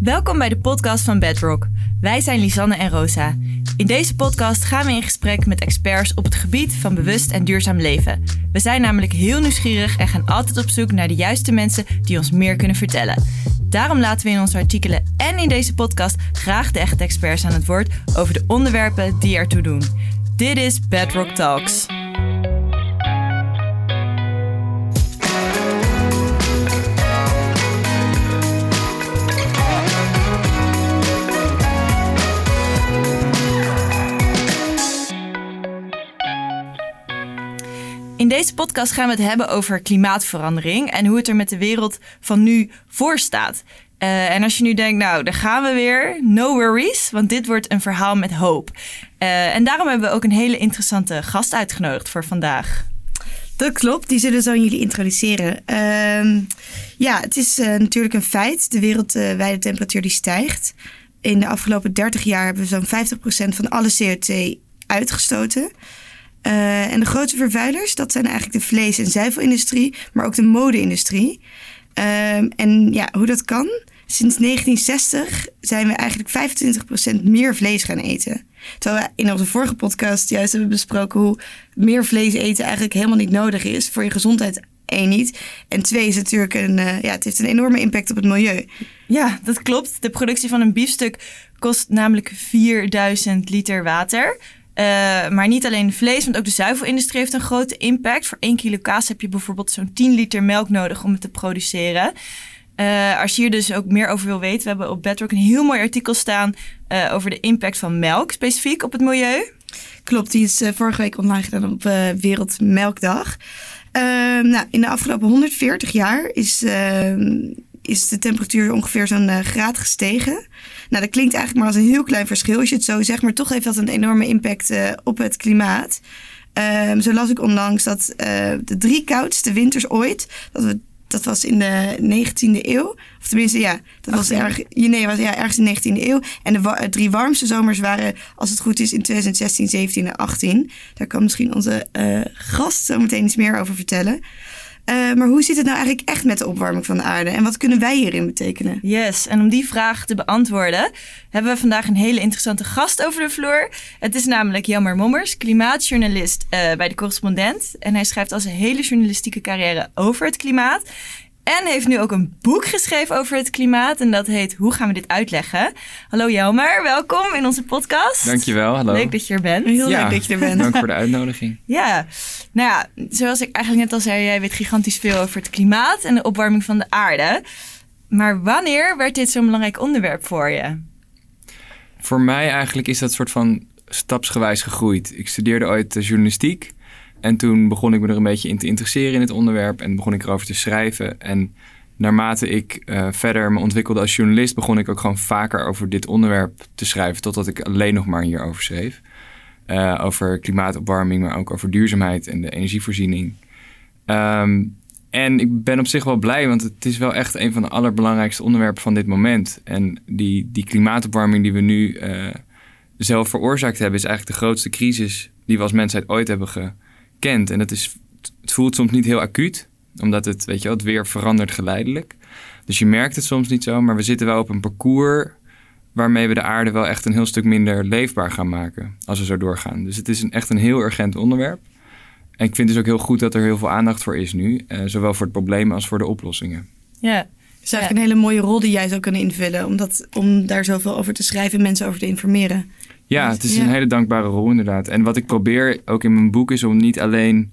Welkom bij de podcast van Bedrock. Wij zijn Lisanne en Rosa. In deze podcast gaan we in gesprek met experts op het gebied van bewust en duurzaam leven. We zijn namelijk heel nieuwsgierig en gaan altijd op zoek naar de juiste mensen die ons meer kunnen vertellen. Daarom laten we in onze artikelen en in deze podcast graag de echte experts aan het woord over de onderwerpen die ertoe doen. Dit is Bedrock Talks. In deze podcast gaan we het hebben over klimaatverandering en hoe het er met de wereld van nu voor staat. Uh, en als je nu denkt, nou, daar gaan we weer, no worries, want dit wordt een verhaal met hoop. Uh, en daarom hebben we ook een hele interessante gast uitgenodigd voor vandaag. Dat klopt, die zullen zo aan jullie introduceren. Uh, ja, het is uh, natuurlijk een feit. De wereldwijde temperatuur die stijgt. In de afgelopen 30 jaar hebben we zo'n 50% van alle CO2 uitgestoten. Uh, en de grootste vervuilers, dat zijn eigenlijk de vlees- en zuivelindustrie, maar ook de mode-industrie. Uh, en ja, hoe dat kan? Sinds 1960 zijn we eigenlijk 25% meer vlees gaan eten. Terwijl we in onze vorige podcast juist hebben besproken hoe meer vlees eten eigenlijk helemaal niet nodig is voor je gezondheid. Eén niet. En twee is natuurlijk een, uh, ja, het heeft een enorme impact op het milieu. Ja, dat klopt. De productie van een biefstuk kost namelijk 4000 liter water. Uh, maar niet alleen vlees, want ook de zuivelindustrie heeft een grote impact. Voor 1 kilo kaas heb je bijvoorbeeld zo'n 10 liter melk nodig om het te produceren. Uh, als je hier dus ook meer over wil weten, we hebben op Bedrock een heel mooi artikel staan uh, over de impact van melk specifiek op het milieu. Klopt, die is vorige week online gedaan op Wereldmelkdag. nou, in de afgelopen 140 jaar is, is de temperatuur ongeveer zo'n graad gestegen. Nou, dat klinkt eigenlijk maar als een heel klein verschil als je het zo zegt, maar toch heeft dat een enorme impact uh, op het klimaat. Um, zo las ik onlangs dat uh, de drie koudste winters ooit, dat, we, dat was in de 19e eeuw, of tenminste ja, dat was, erg, nee, was ja, ergens in de 19e eeuw. En de wa drie warmste zomers waren, als het goed is, in 2016, 17 en 18. Daar kan misschien onze gast zo meteen iets meer over vertellen. Uh, maar hoe zit het nou eigenlijk echt met de opwarming van de aarde? En wat kunnen wij hierin betekenen? Yes, en om die vraag te beantwoorden hebben we vandaag een hele interessante gast over de vloer. Het is namelijk Jammer Mommers, klimaatjournalist uh, bij de correspondent. En hij schrijft al zijn hele journalistieke carrière over het klimaat. En heeft nu ook een boek geschreven over het klimaat. En dat heet Hoe gaan we dit uitleggen? Hallo Jelmer, welkom in onze podcast. Dankjewel, hallo. Leuk dat je er bent. Heel ja, leuk dat je er bent. Dank voor de uitnodiging. ja, nou ja, zoals ik eigenlijk net al zei, jij weet gigantisch veel over het klimaat en de opwarming van de aarde. Maar wanneer werd dit zo'n belangrijk onderwerp voor je? Voor mij eigenlijk is dat soort van stapsgewijs gegroeid. Ik studeerde ooit journalistiek. En toen begon ik me er een beetje in te interesseren in het onderwerp en begon ik erover te schrijven. En naarmate ik uh, verder me ontwikkelde als journalist, begon ik ook gewoon vaker over dit onderwerp te schrijven, totdat ik alleen nog maar hierover schreef. Uh, over klimaatopwarming, maar ook over duurzaamheid en de energievoorziening. Um, en ik ben op zich wel blij, want het is wel echt een van de allerbelangrijkste onderwerpen van dit moment. En die, die klimaatopwarming die we nu uh, zelf veroorzaakt hebben, is eigenlijk de grootste crisis die we als mensheid ooit hebben ge, kent. En dat is, het voelt soms niet heel acuut, omdat het, weet je wel, het weer verandert geleidelijk. Dus je merkt het soms niet zo, maar we zitten wel op een parcours waarmee we de aarde wel echt een heel stuk minder leefbaar gaan maken als we zo doorgaan. Dus het is een, echt een heel urgent onderwerp. En ik vind dus ook heel goed dat er heel veel aandacht voor is nu, eh, zowel voor het probleem als voor de oplossingen. Ja, het is eigenlijk een hele mooie rol die jij zou kunnen invullen, om, dat, om daar zoveel over te schrijven en mensen over te informeren. Ja, het is een hele dankbare rol inderdaad. En wat ik probeer ook in mijn boek is om niet alleen...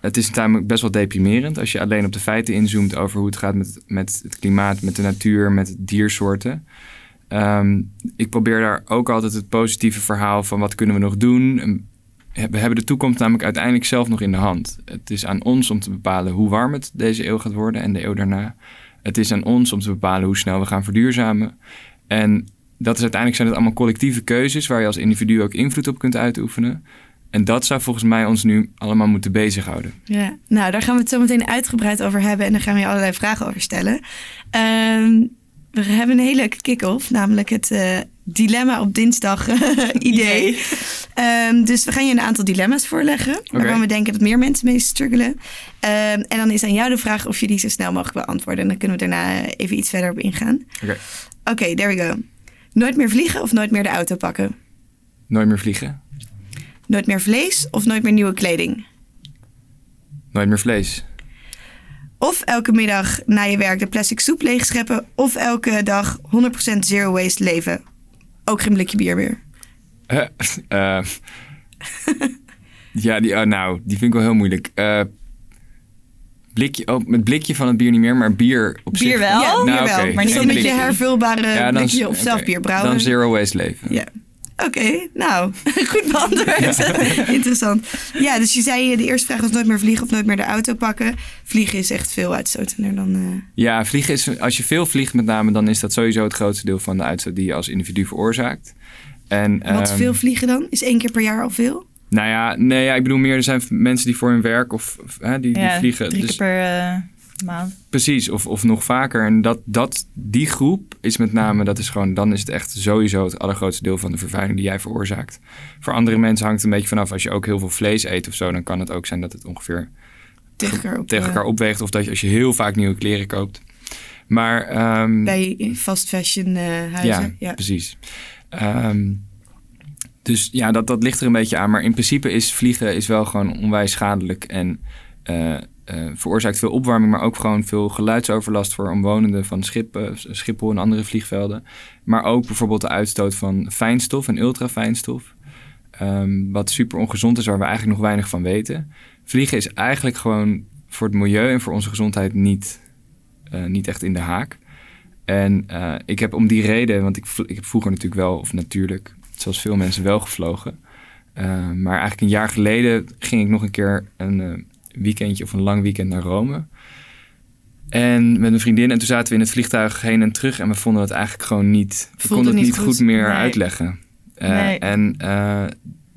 Het is namelijk best wel deprimerend als je alleen op de feiten inzoomt over hoe het gaat met, met het klimaat, met de natuur, met diersoorten. Um, ik probeer daar ook altijd het positieve verhaal van wat kunnen we nog doen. We hebben de toekomst namelijk uiteindelijk zelf nog in de hand. Het is aan ons om te bepalen hoe warm het deze eeuw gaat worden en de eeuw daarna. Het is aan ons om te bepalen hoe snel we gaan verduurzamen. En dat is uiteindelijk zijn het allemaal collectieve keuzes waar je als individu ook invloed op kunt uitoefenen. En dat zou volgens mij ons nu allemaal moeten bezighouden. Ja, nou daar gaan we het zo meteen uitgebreid over hebben en daar gaan we je allerlei vragen over stellen. Um, we hebben een hele leuke kick-off, namelijk het uh, dilemma op dinsdag idee. Ehm, dus we gaan je een aantal dilemma's voorleggen. Waarvan we denken dat meer mensen mee struggelen. Ehm, en dan is aan jou de vraag of je die zo snel mogelijk beantwoorden. En dan kunnen we daarna even iets verder op ingaan. Oké. Oké, there we go. Nooit meer vliegen of nooit meer de auto pakken? Nooit meer vliegen. Nooit meer vlees of nooit meer nieuwe kleding? Nooit meer vlees. Of elke middag na je werk de plastic soep leegscheppen. Of elke dag 100% zero waste leven. Ook geen blikje bier meer. Eh, eh, ja, die, oh, nou, die vind ik wel heel moeilijk. Blikje, oh, met blikje van het bier niet meer, maar bier op Bier zich. wel? Ja, bier Nou, wel. oké. Maar niet met je hervulbare Ja, dan- blikje of zelf bier brouwen. Dan zero waste leven. Ja. Oké, nou, goed beantwoord. Interessant. Ja, dus je zei eh, de eerste vraag was nooit meer vliegen of nooit meer de auto pakken. Vliegen is echt veel uitstotender dan... eh, Ja, vliegen is, als je veel vliegt met name, dan is dat sowieso het grootste deel van de uitstoot die je als individu veroorzaakt. En, Wat ehm, veel vliegen dan? Is één keer per jaar al veel? Nou ja, nee, ja, ik bedoel meer, er zijn mensen die voor hun werk of, of, hè, die, die vliegen. drie Dus- keer per eh, maand. Precies, of, of nog vaker. En dat, dat, die groep is met name, dat is gewoon, dan is het echt sowieso het allergrootste deel van de vervuiling die jij veroorzaakt. Voor andere mensen hangt het een beetje vanaf. Als je ook heel veel vlees eet of zo, dan kan het ook zijn dat het ongeveer Tegen elkaar op, tegen elkaar opweegt. Of dat je als je heel vaak nieuwe kleren koopt. Maar ehm, Bij fast fashion eh, huizen. Ja. precies. Ehm, dus ja, dat, dat ligt er een beetje aan. Maar in principe is vliegen is wel gewoon onwijs schadelijk. En eh, eh, veroorzaakt veel opwarming, maar ook gewoon veel geluidsoverlast voor omwonenden van Schip, Schiphol en andere vliegvelden. Maar ook bijvoorbeeld de uitstoot van fijnstof en ultrafijnstof. Ehm, wat super ongezond is, waar we eigenlijk nog weinig van weten. Vliegen is eigenlijk gewoon voor het milieu en voor onze gezondheid niet, eh, niet echt in de haak. En ik heb om die reden, want ik, ik heb vroeger natuurlijk wel, of natuurlijk, zoals veel mensen wel gevlogen. Eh, maar eigenlijk een jaar geleden ging ik nog een keer een eh, weekendje of een lang weekend naar Rome. En met een vriendin. En toen zaten we in het vliegtuig heen en terug. En we vonden het eigenlijk gewoon niet. We konden het niet goed. goed, meer Nee. uitleggen. Eh, Nee. En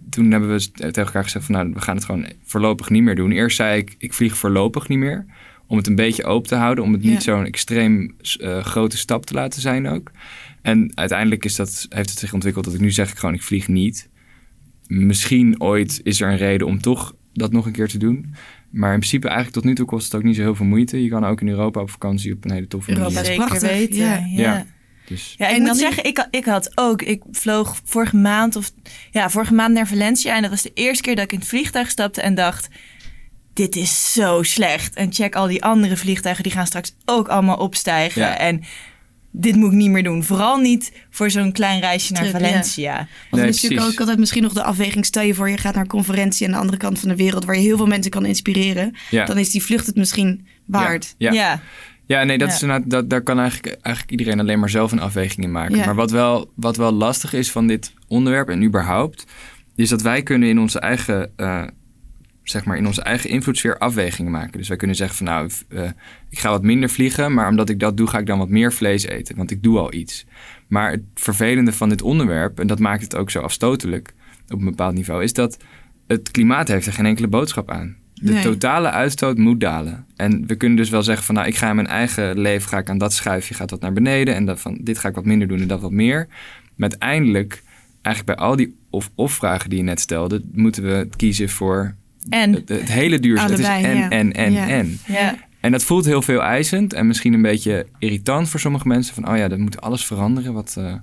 toen hebben we tegen elkaar gezegd van nou, we gaan het gewoon voorlopig niet meer doen. Eerst zei ik, ik vlieg voorlopig niet meer. Om het een beetje open te houden. Om het Ja. niet zo'n extreem eh, grote stap te laten zijn ook. En uiteindelijk is dat, heeft het zich ontwikkeld dat ik nu zeg ik gewoon, ik vlieg niet. Misschien ooit is er een reden om toch dat nog een keer te doen. Maar in principe eigenlijk tot nu toe kost het ook niet zo heel veel moeite. Je kan ook in Europa op vakantie op een hele toffe Europa manier. is Zeker prachtig, weten. ja. Ja. Ja. Dus Ja, ik En moet dan- zeggen, ik, ik had ook, ik vloog vorige maand of ja, vorige maand naar Valencia en dat was de eerste keer dat ik in het vliegtuig stapte en dacht, dit is zo slecht. En check al die andere vliegtuigen, die gaan straks ook allemaal opstijgen Ja. en dit moet ik niet meer doen. Vooral niet voor zo'n klein reisje naar Trip, ja. Valencia. Want Nee, dan is natuurlijk precies. ook altijd misschien nog de afweging. Stel je voor, je gaat naar een conferentie aan de andere kant van de wereld... waar je heel veel mensen kan inspireren. ja. Dan is die vlucht het misschien waard. Ja. ja. Ja, nee, dat Ja. is dat, daar kan eigenlijk, eigenlijk iedereen alleen maar zelf een afweging in maken. Ja. Maar wat wel, wat wel lastig is van dit onderwerp en überhaupt, is dat wij kunnen in onze eigen, eh, zeg maar, in onze eigen invloedssfeer afwegingen maken. Dus wij kunnen zeggen van nou, eh, ik ga wat minder vliegen, maar omdat ik dat doe, ga ik dan wat meer vlees eten, want ik doe al iets. Maar het vervelende van dit onderwerp, en dat maakt het ook zo afstotelijk op een bepaald niveau, is dat het klimaat heeft er geen enkele boodschap aan. De Nee. totale uitstoot moet dalen. En we kunnen dus wel zeggen van nou, ik ga in mijn eigen leven ga ik aan dat schuifje, gaat dat naar beneden. En dat van dit ga ik wat minder doen en dat wat meer. Maar uiteindelijk, eigenlijk bij al die of-of vragen die je net stelde, moeten we kiezen voor En, het, het hele duurzaam. Het is Allebei, en, ja. en, en, Ja. en. ja. En dat voelt heel veel eisend en misschien een beetje irritant voor sommige mensen. Van, oh ja, dat moet alles veranderen. Wat, eh.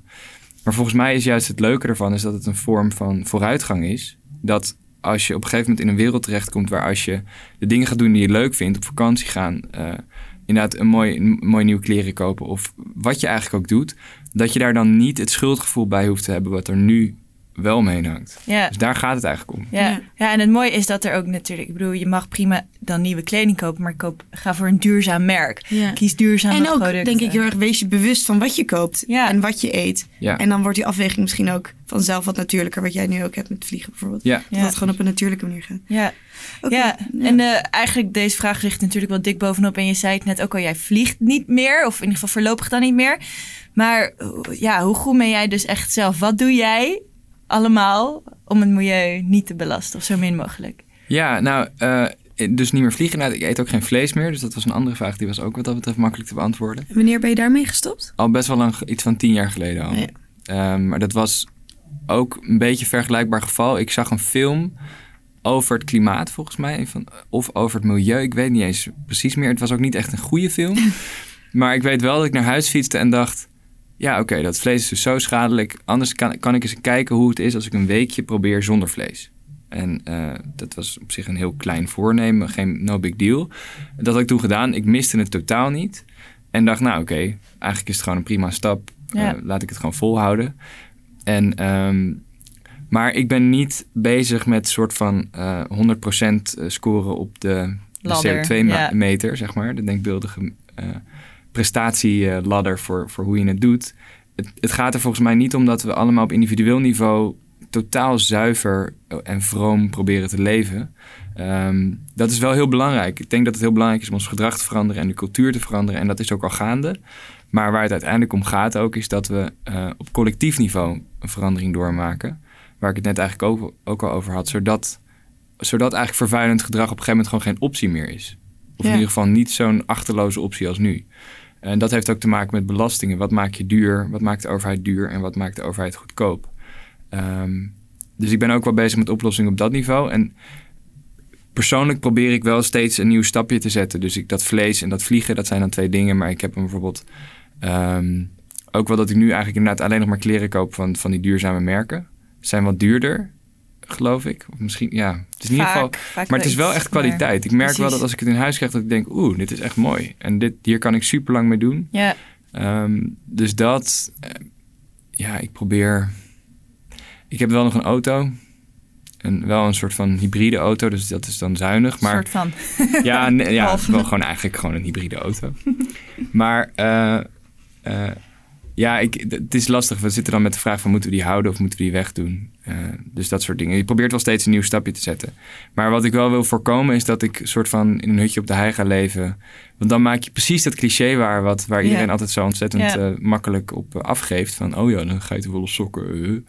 Maar volgens mij is juist het leuke ervan is dat het een vorm van vooruitgang is. Dat als je op een gegeven moment in een wereld terechtkomt waar als je de dingen gaat doen die je leuk vindt, op vakantie gaan, eh, inderdaad een mooi, een mooi nieuwe kleren kopen of wat je eigenlijk ook doet, dat je daar dan niet het schuldgevoel bij hoeft te hebben wat er nu wel omheen hangt. ja. Dus daar gaat het eigenlijk om. Ja. Ja. En het mooie is dat er ook natuurlijk, ik bedoel, je mag prima dan nieuwe kleding kopen, maar koop, ga voor een duurzaam merk. Ja. Kies duurzame En ook, producten. denk ik, heel erg wees je bewust van wat je koopt Ja. en wat je eet. Ja. En dan wordt die afweging misschien ook vanzelf wat natuurlijker, wat jij nu ook hebt met vliegen bijvoorbeeld. Ja. Dat Ja. het gewoon op een natuurlijke manier gaat. Ja, Oké, ja. ja. en eh, eigenlijk deze vraag ligt natuurlijk wel dik bovenop. En je zei het net ook al, jij vliegt niet meer. Of in ieder geval voorlopig dan niet meer. Maar ja, hoe goed ben jij dus echt zelf? Wat doe jij allemaal om het milieu niet te belasten? Of zo min mogelijk? Ja, nou, eh, dus niet meer vliegen. Nou, ik eet ook geen vlees meer. Dus dat was een andere vraag. Die was ook wat dat betreft makkelijk te beantwoorden. Wanneer ben je daarmee gestopt? Al best wel lang, iets van tien jaar geleden al. Ja. Ehm, maar dat was ook een beetje vergelijkbaar geval. Ik zag een film over het klimaat, volgens mij. Van, of over het milieu. Ik weet niet eens precies meer. Het was ook niet echt een goede film. maar ik weet wel dat ik naar huis fietste en dacht... Ja, oké, dat vlees is dus zo schadelijk. Anders kan, kan ik eens kijken hoe het is als ik een weekje probeer zonder vlees. En uh, dat was op zich een heel klein voornemen, geen no big deal. Dat had ik toen gedaan. Ik miste het totaal niet. En dacht, nou oké, eigenlijk is het gewoon een prima stap. Ja. Uh, laat ik het gewoon volhouden. En, um, maar ik ben niet bezig met soort van uh, 100% scoren op de, de CO2-meter, ja. zeg maar. De denkbeeldige prestatieladder voor, voor hoe je het doet. Het, het gaat er volgens mij niet om dat we allemaal op individueel niveau totaal zuiver en vroom proberen te leven. Um, dat is wel heel belangrijk. Ik denk dat het heel belangrijk is om ons gedrag te veranderen en de cultuur te veranderen. En dat is ook al gaande. Maar waar het uiteindelijk om gaat ook, is dat we uh, op collectief niveau een verandering doormaken. Waar ik het net eigenlijk ook, ook al over had. Zodat, zodat eigenlijk vervuilend gedrag op een gegeven moment gewoon geen optie meer is. Of ja. in ieder geval niet zo'n achterloze optie als nu. En dat heeft ook te maken met belastingen. Wat maakt je duur? Wat maakt de overheid duur? En wat maakt de overheid goedkoop? Um, dus ik ben ook wel bezig met oplossingen op dat niveau. En persoonlijk probeer ik wel steeds een nieuw stapje te zetten. Dus ik, dat vlees en dat vliegen, dat zijn dan twee dingen. Maar ik heb hem bijvoorbeeld um, ook wel dat ik nu eigenlijk inderdaad alleen nog maar kleren koop van, van die duurzame merken. Zijn wat duurder, geloof ik. Of misschien, ja. Het is in ieder geval. Maar het is wel echt kwaliteit. Ik merk Precies. wel dat als ik het in huis krijg, dat ik denk, oeh, dit is echt mooi. En dit, hier kan ik super lang mee doen. Ja. Um, dus dat, uh, ja, ik probeer ik heb wel nog een auto. En wel een soort van hybride auto, dus dat is dan zuinig. Maar, een soort van. Ja, nee, ja wel gewoon eigenlijk gewoon een hybride auto. maar uh, uh, ja, ik, het is lastig. We zitten dan met de vraag van moeten we die houden of moeten we die wegdoen? Uh, dus dat soort dingen. Je probeert wel steeds een nieuw stapje te zetten. Maar wat ik wel wil voorkomen is dat ik soort van in een hutje op de hei ga leven. Want dan maak je precies dat cliché waar, wat, waar iedereen altijd zo ontzettend yeah. makkelijk op afgeeft. Van oh ja, dan ga je te volle sokken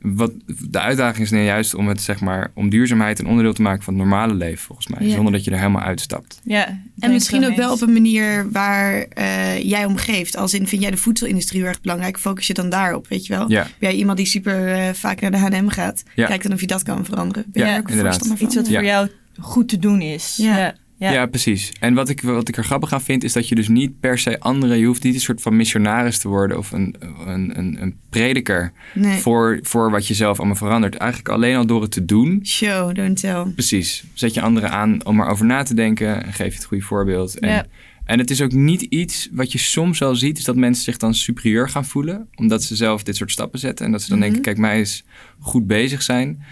wat, de uitdaging is nu juist om het zeg maar om duurzaamheid een onderdeel te maken van het normale leven volgens mij, ja. zonder dat je er helemaal uitstapt. Ja, en misschien ook wel op een manier waar uh, jij om geeft. Als in vind jij de voedselindustrie heel erg belangrijk, focus je dan daarop, weet je wel? Ja. Ben jij iemand die super uh, vaak naar de H&M gaat? Ja. Kijk dan of je dat kan veranderen. Ben ja, jij ook inderdaad. Van? Iets wat voor jou goed te doen is. Ja. Ja. Precies. En wat ik, wat ik er grappig aan vind, is dat je dus niet per se andere... Je hoeft niet een soort van missionaris te worden of een, een, een, een prediker... Nee. Voor, voor wat je zelf allemaal verandert. Eigenlijk alleen al door het te doen. Show, don't tell. Precies. Zet je anderen aan om erover na te denken en geef je het goede voorbeeld. En, ja. en het is ook niet iets wat je soms wel ziet... is dat mensen zich dan superieur gaan voelen... omdat ze zelf dit soort stappen zetten. En dat ze dan Mhm. denken, kijk, mij is goed bezig zijn.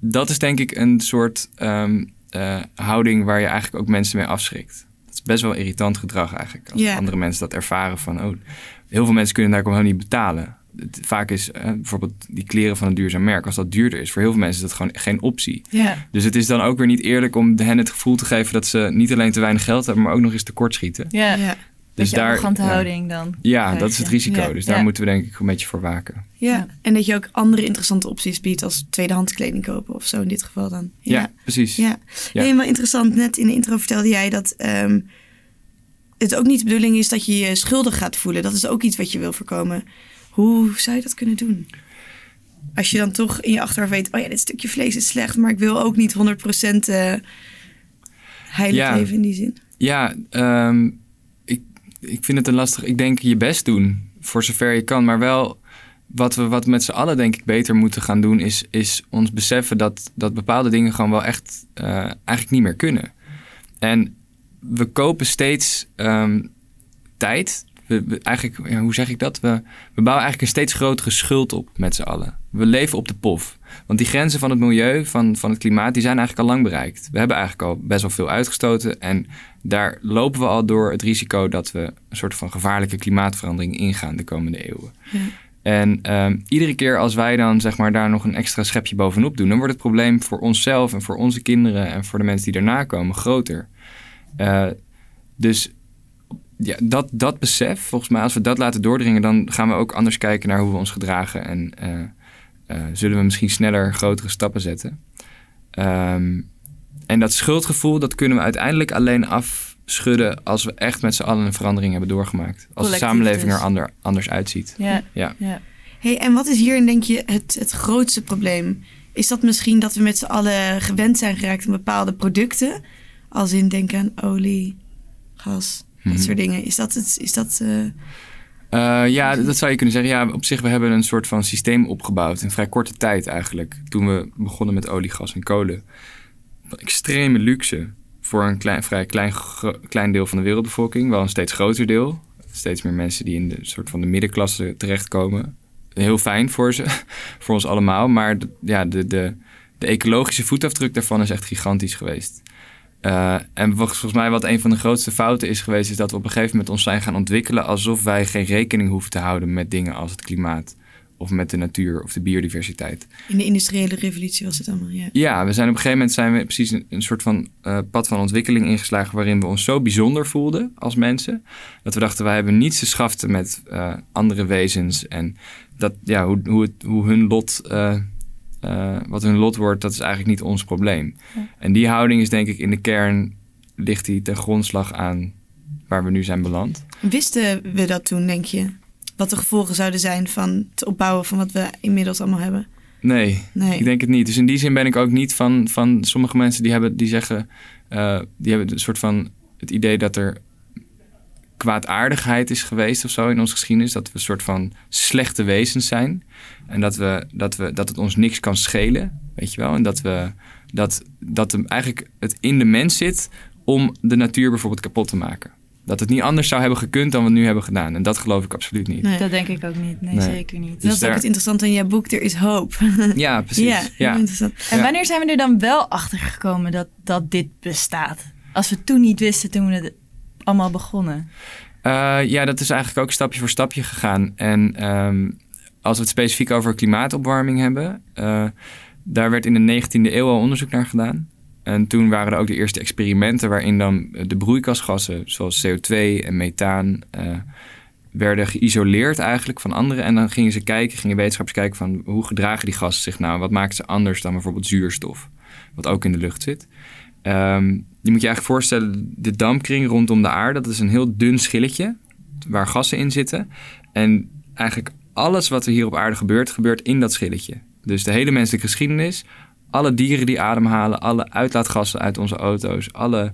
Dat is denk ik een soort... Um, uh, houding waar je eigenlijk ook mensen mee afschrikt. Dat is best wel irritant gedrag eigenlijk. Als andere mensen dat ervaren van... Oh, heel veel mensen kunnen daar gewoon niet betalen. Het, vaak is uh, bijvoorbeeld die kleren van een duurzaam merk... als dat duurder is, voor heel veel mensen is dat gewoon geen optie. Ja. Dus het is dan ook weer niet eerlijk om hen het gevoel te geven... dat ze niet alleen te weinig geld hebben, maar ook nog eens tekortschieten. Ja. Dus Beetje daar, arrogante ja. houding dan. Ja, dat is het risico. Ja. Dus daar Ja. moeten we denk ik een beetje voor waken. Ja. Ja. en dat je ook andere interessante opties biedt als tweedehands kleding kopen of zo in dit geval dan. Ja, precies. Ja, Ja. helemaal interessant. Net in de intro vertelde jij dat ehm, het ook niet de bedoeling is dat je je schuldig gaat voelen. Dat is ook iets wat je wil voorkomen. Hoe zou je dat kunnen doen? Als je dan toch in je achterhoofd weet, oh ja, dit stukje vlees is slecht, maar ik wil ook niet 100% eh heilig Ja. leven in die zin. Ja, ehm, ik, vind het een lastig. Ik denk je best doen voor zover je kan. Maar wel wat we wat met z'n allen denk ik beter moeten gaan doen, is, is ons beseffen dat, dat bepaalde dingen gewoon wel echt eh, eigenlijk niet meer kunnen. En we kopen steeds ehm, tijd. We, eigenlijk, hoe zeg ik dat? We, we bouwen eigenlijk een steeds grotere schuld op met z'n allen. We leven op de pof. Want die grenzen van het milieu, van, van het klimaat, die zijn eigenlijk al lang bereikt. We hebben eigenlijk al best wel veel uitgestoten. En daar lopen we al door het risico dat we een soort van gevaarlijke klimaatverandering ingaan de komende eeuwen. Ja. En ehm, iedere keer als wij dan zeg maar daar nog een extra schepje bovenop doen, dan wordt het probleem voor onszelf en voor onze kinderen en voor de mensen die daarna komen groter. Eh, dus ja, dat, dat besef, volgens mij, als we dat laten doordringen, dan gaan we ook anders kijken naar hoe we ons gedragen en eh, eh, zullen we misschien sneller grotere stappen zetten. Ehm, en dat schuldgevoel, dat kunnen we uiteindelijk alleen afschudden als we echt met z'n allen een verandering hebben doorgemaakt. Als de samenleving dus. er ander, anders uitziet. Ja. Ja. ja. Hey, en wat is hierin, denk je, het, het grootste probleem? Is dat misschien dat we met z'n allen gewend zijn geraakt aan bepaalde producten? Als in denk aan olie, gas, dat Mhm. soort dingen. Is dat het? Is dat, eh, Eh, ja, dat zou je kunnen zeggen. Ja, op zich, we hebben een soort van systeem opgebouwd in vrij korte tijd eigenlijk. Toen we begonnen met olie, gas en kolen. Extreme luxe voor een klein, vrij klein, klein deel van de wereldbevolking. Wel een steeds groter deel. Steeds meer mensen die in de soort van de middenklasse terechtkomen. Heel fijn voor ze, voor ons allemaal. Maar de, ja, de, de, de ecologische voetafdruk daarvan is echt gigantisch geweest. Eh, en vol- volgens mij wat een van de grootste fouten is geweest... is dat we op een gegeven moment ons zijn gaan ontwikkelen... alsof wij geen rekening hoeven te houden met dingen als het klimaat... of met de natuur of de biodiversiteit. in de industriële revolutie was het allemaal, ja. Ja, we zijn op een gegeven moment zijn we precies een, een soort van eh, pad van ontwikkeling ingeslagen... waarin we ons zo bijzonder voelden als mensen... dat we dachten, wij hebben niets te schaften met eh, andere wezens... en dat, ja, hoe, hoe, het, hoe hun lot... eh, wat hun lot wordt, dat is eigenlijk niet ons probleem. Ja. En die houding is denk ik in de kern... ligt die ten grondslag aan waar we nu zijn beland. Wisten we dat toen, denk je? Wat de gevolgen zouden zijn van het opbouwen van wat we inmiddels allemaal hebben? Nee, Nee. ik denk het niet. Dus in die zin ben ik ook niet van, van sommige mensen die hebben die zeggen, eh, die hebben een soort van het idee dat er kwaadaardigheid is geweest of zo in onze geschiedenis. Dat we een soort van slechte wezens zijn. En dat, we, dat, we, dat het ons niks kan schelen, weet je wel. En dat, we, dat, dat hem eigenlijk het in de mens zit om de natuur bijvoorbeeld kapot te maken. Dat het niet anders zou hebben gekund dan we nu hebben gedaan. En dat geloof ik absoluut niet. Nee. Dat denk ik ook niet. Nee, Nee. zeker niet. dat Dus is ook het interessante in jouw boek. Er is hoop. Ja, precies. ja, Ja, interessant. En Ja. wanneer zijn we er dan wel achter gekomen dat, dat dit bestaat? Als we toen niet wisten toen we het allemaal begonnen. Eh, ja, dat is eigenlijk ook stapje voor stapje gegaan. En ehm, als we het specifiek over klimaatopwarming hebben, eh, daar werd in de 19e eeuw al onderzoek naar gedaan. En toen waren er ook de eerste experimenten waarin dan de broeikasgassen, zoals CO2 en methaan, eh, werden geïsoleerd eigenlijk van anderen. En dan gingen ze kijken, gingen wetenschappers kijken van hoe gedragen die gassen zich nou? Wat maakt ze anders dan bijvoorbeeld zuurstof, wat ook in de lucht zit? Ehm, je moet je eigenlijk voorstellen, de dampkring rondom de aarde, dat is een heel dun schilletje waar gassen in zitten. En eigenlijk alles wat er hier op aarde gebeurt, gebeurt in dat schilletje. Dus de hele menselijke geschiedenis, alle dieren die ademhalen, alle uitlaatgassen uit onze auto's, alle,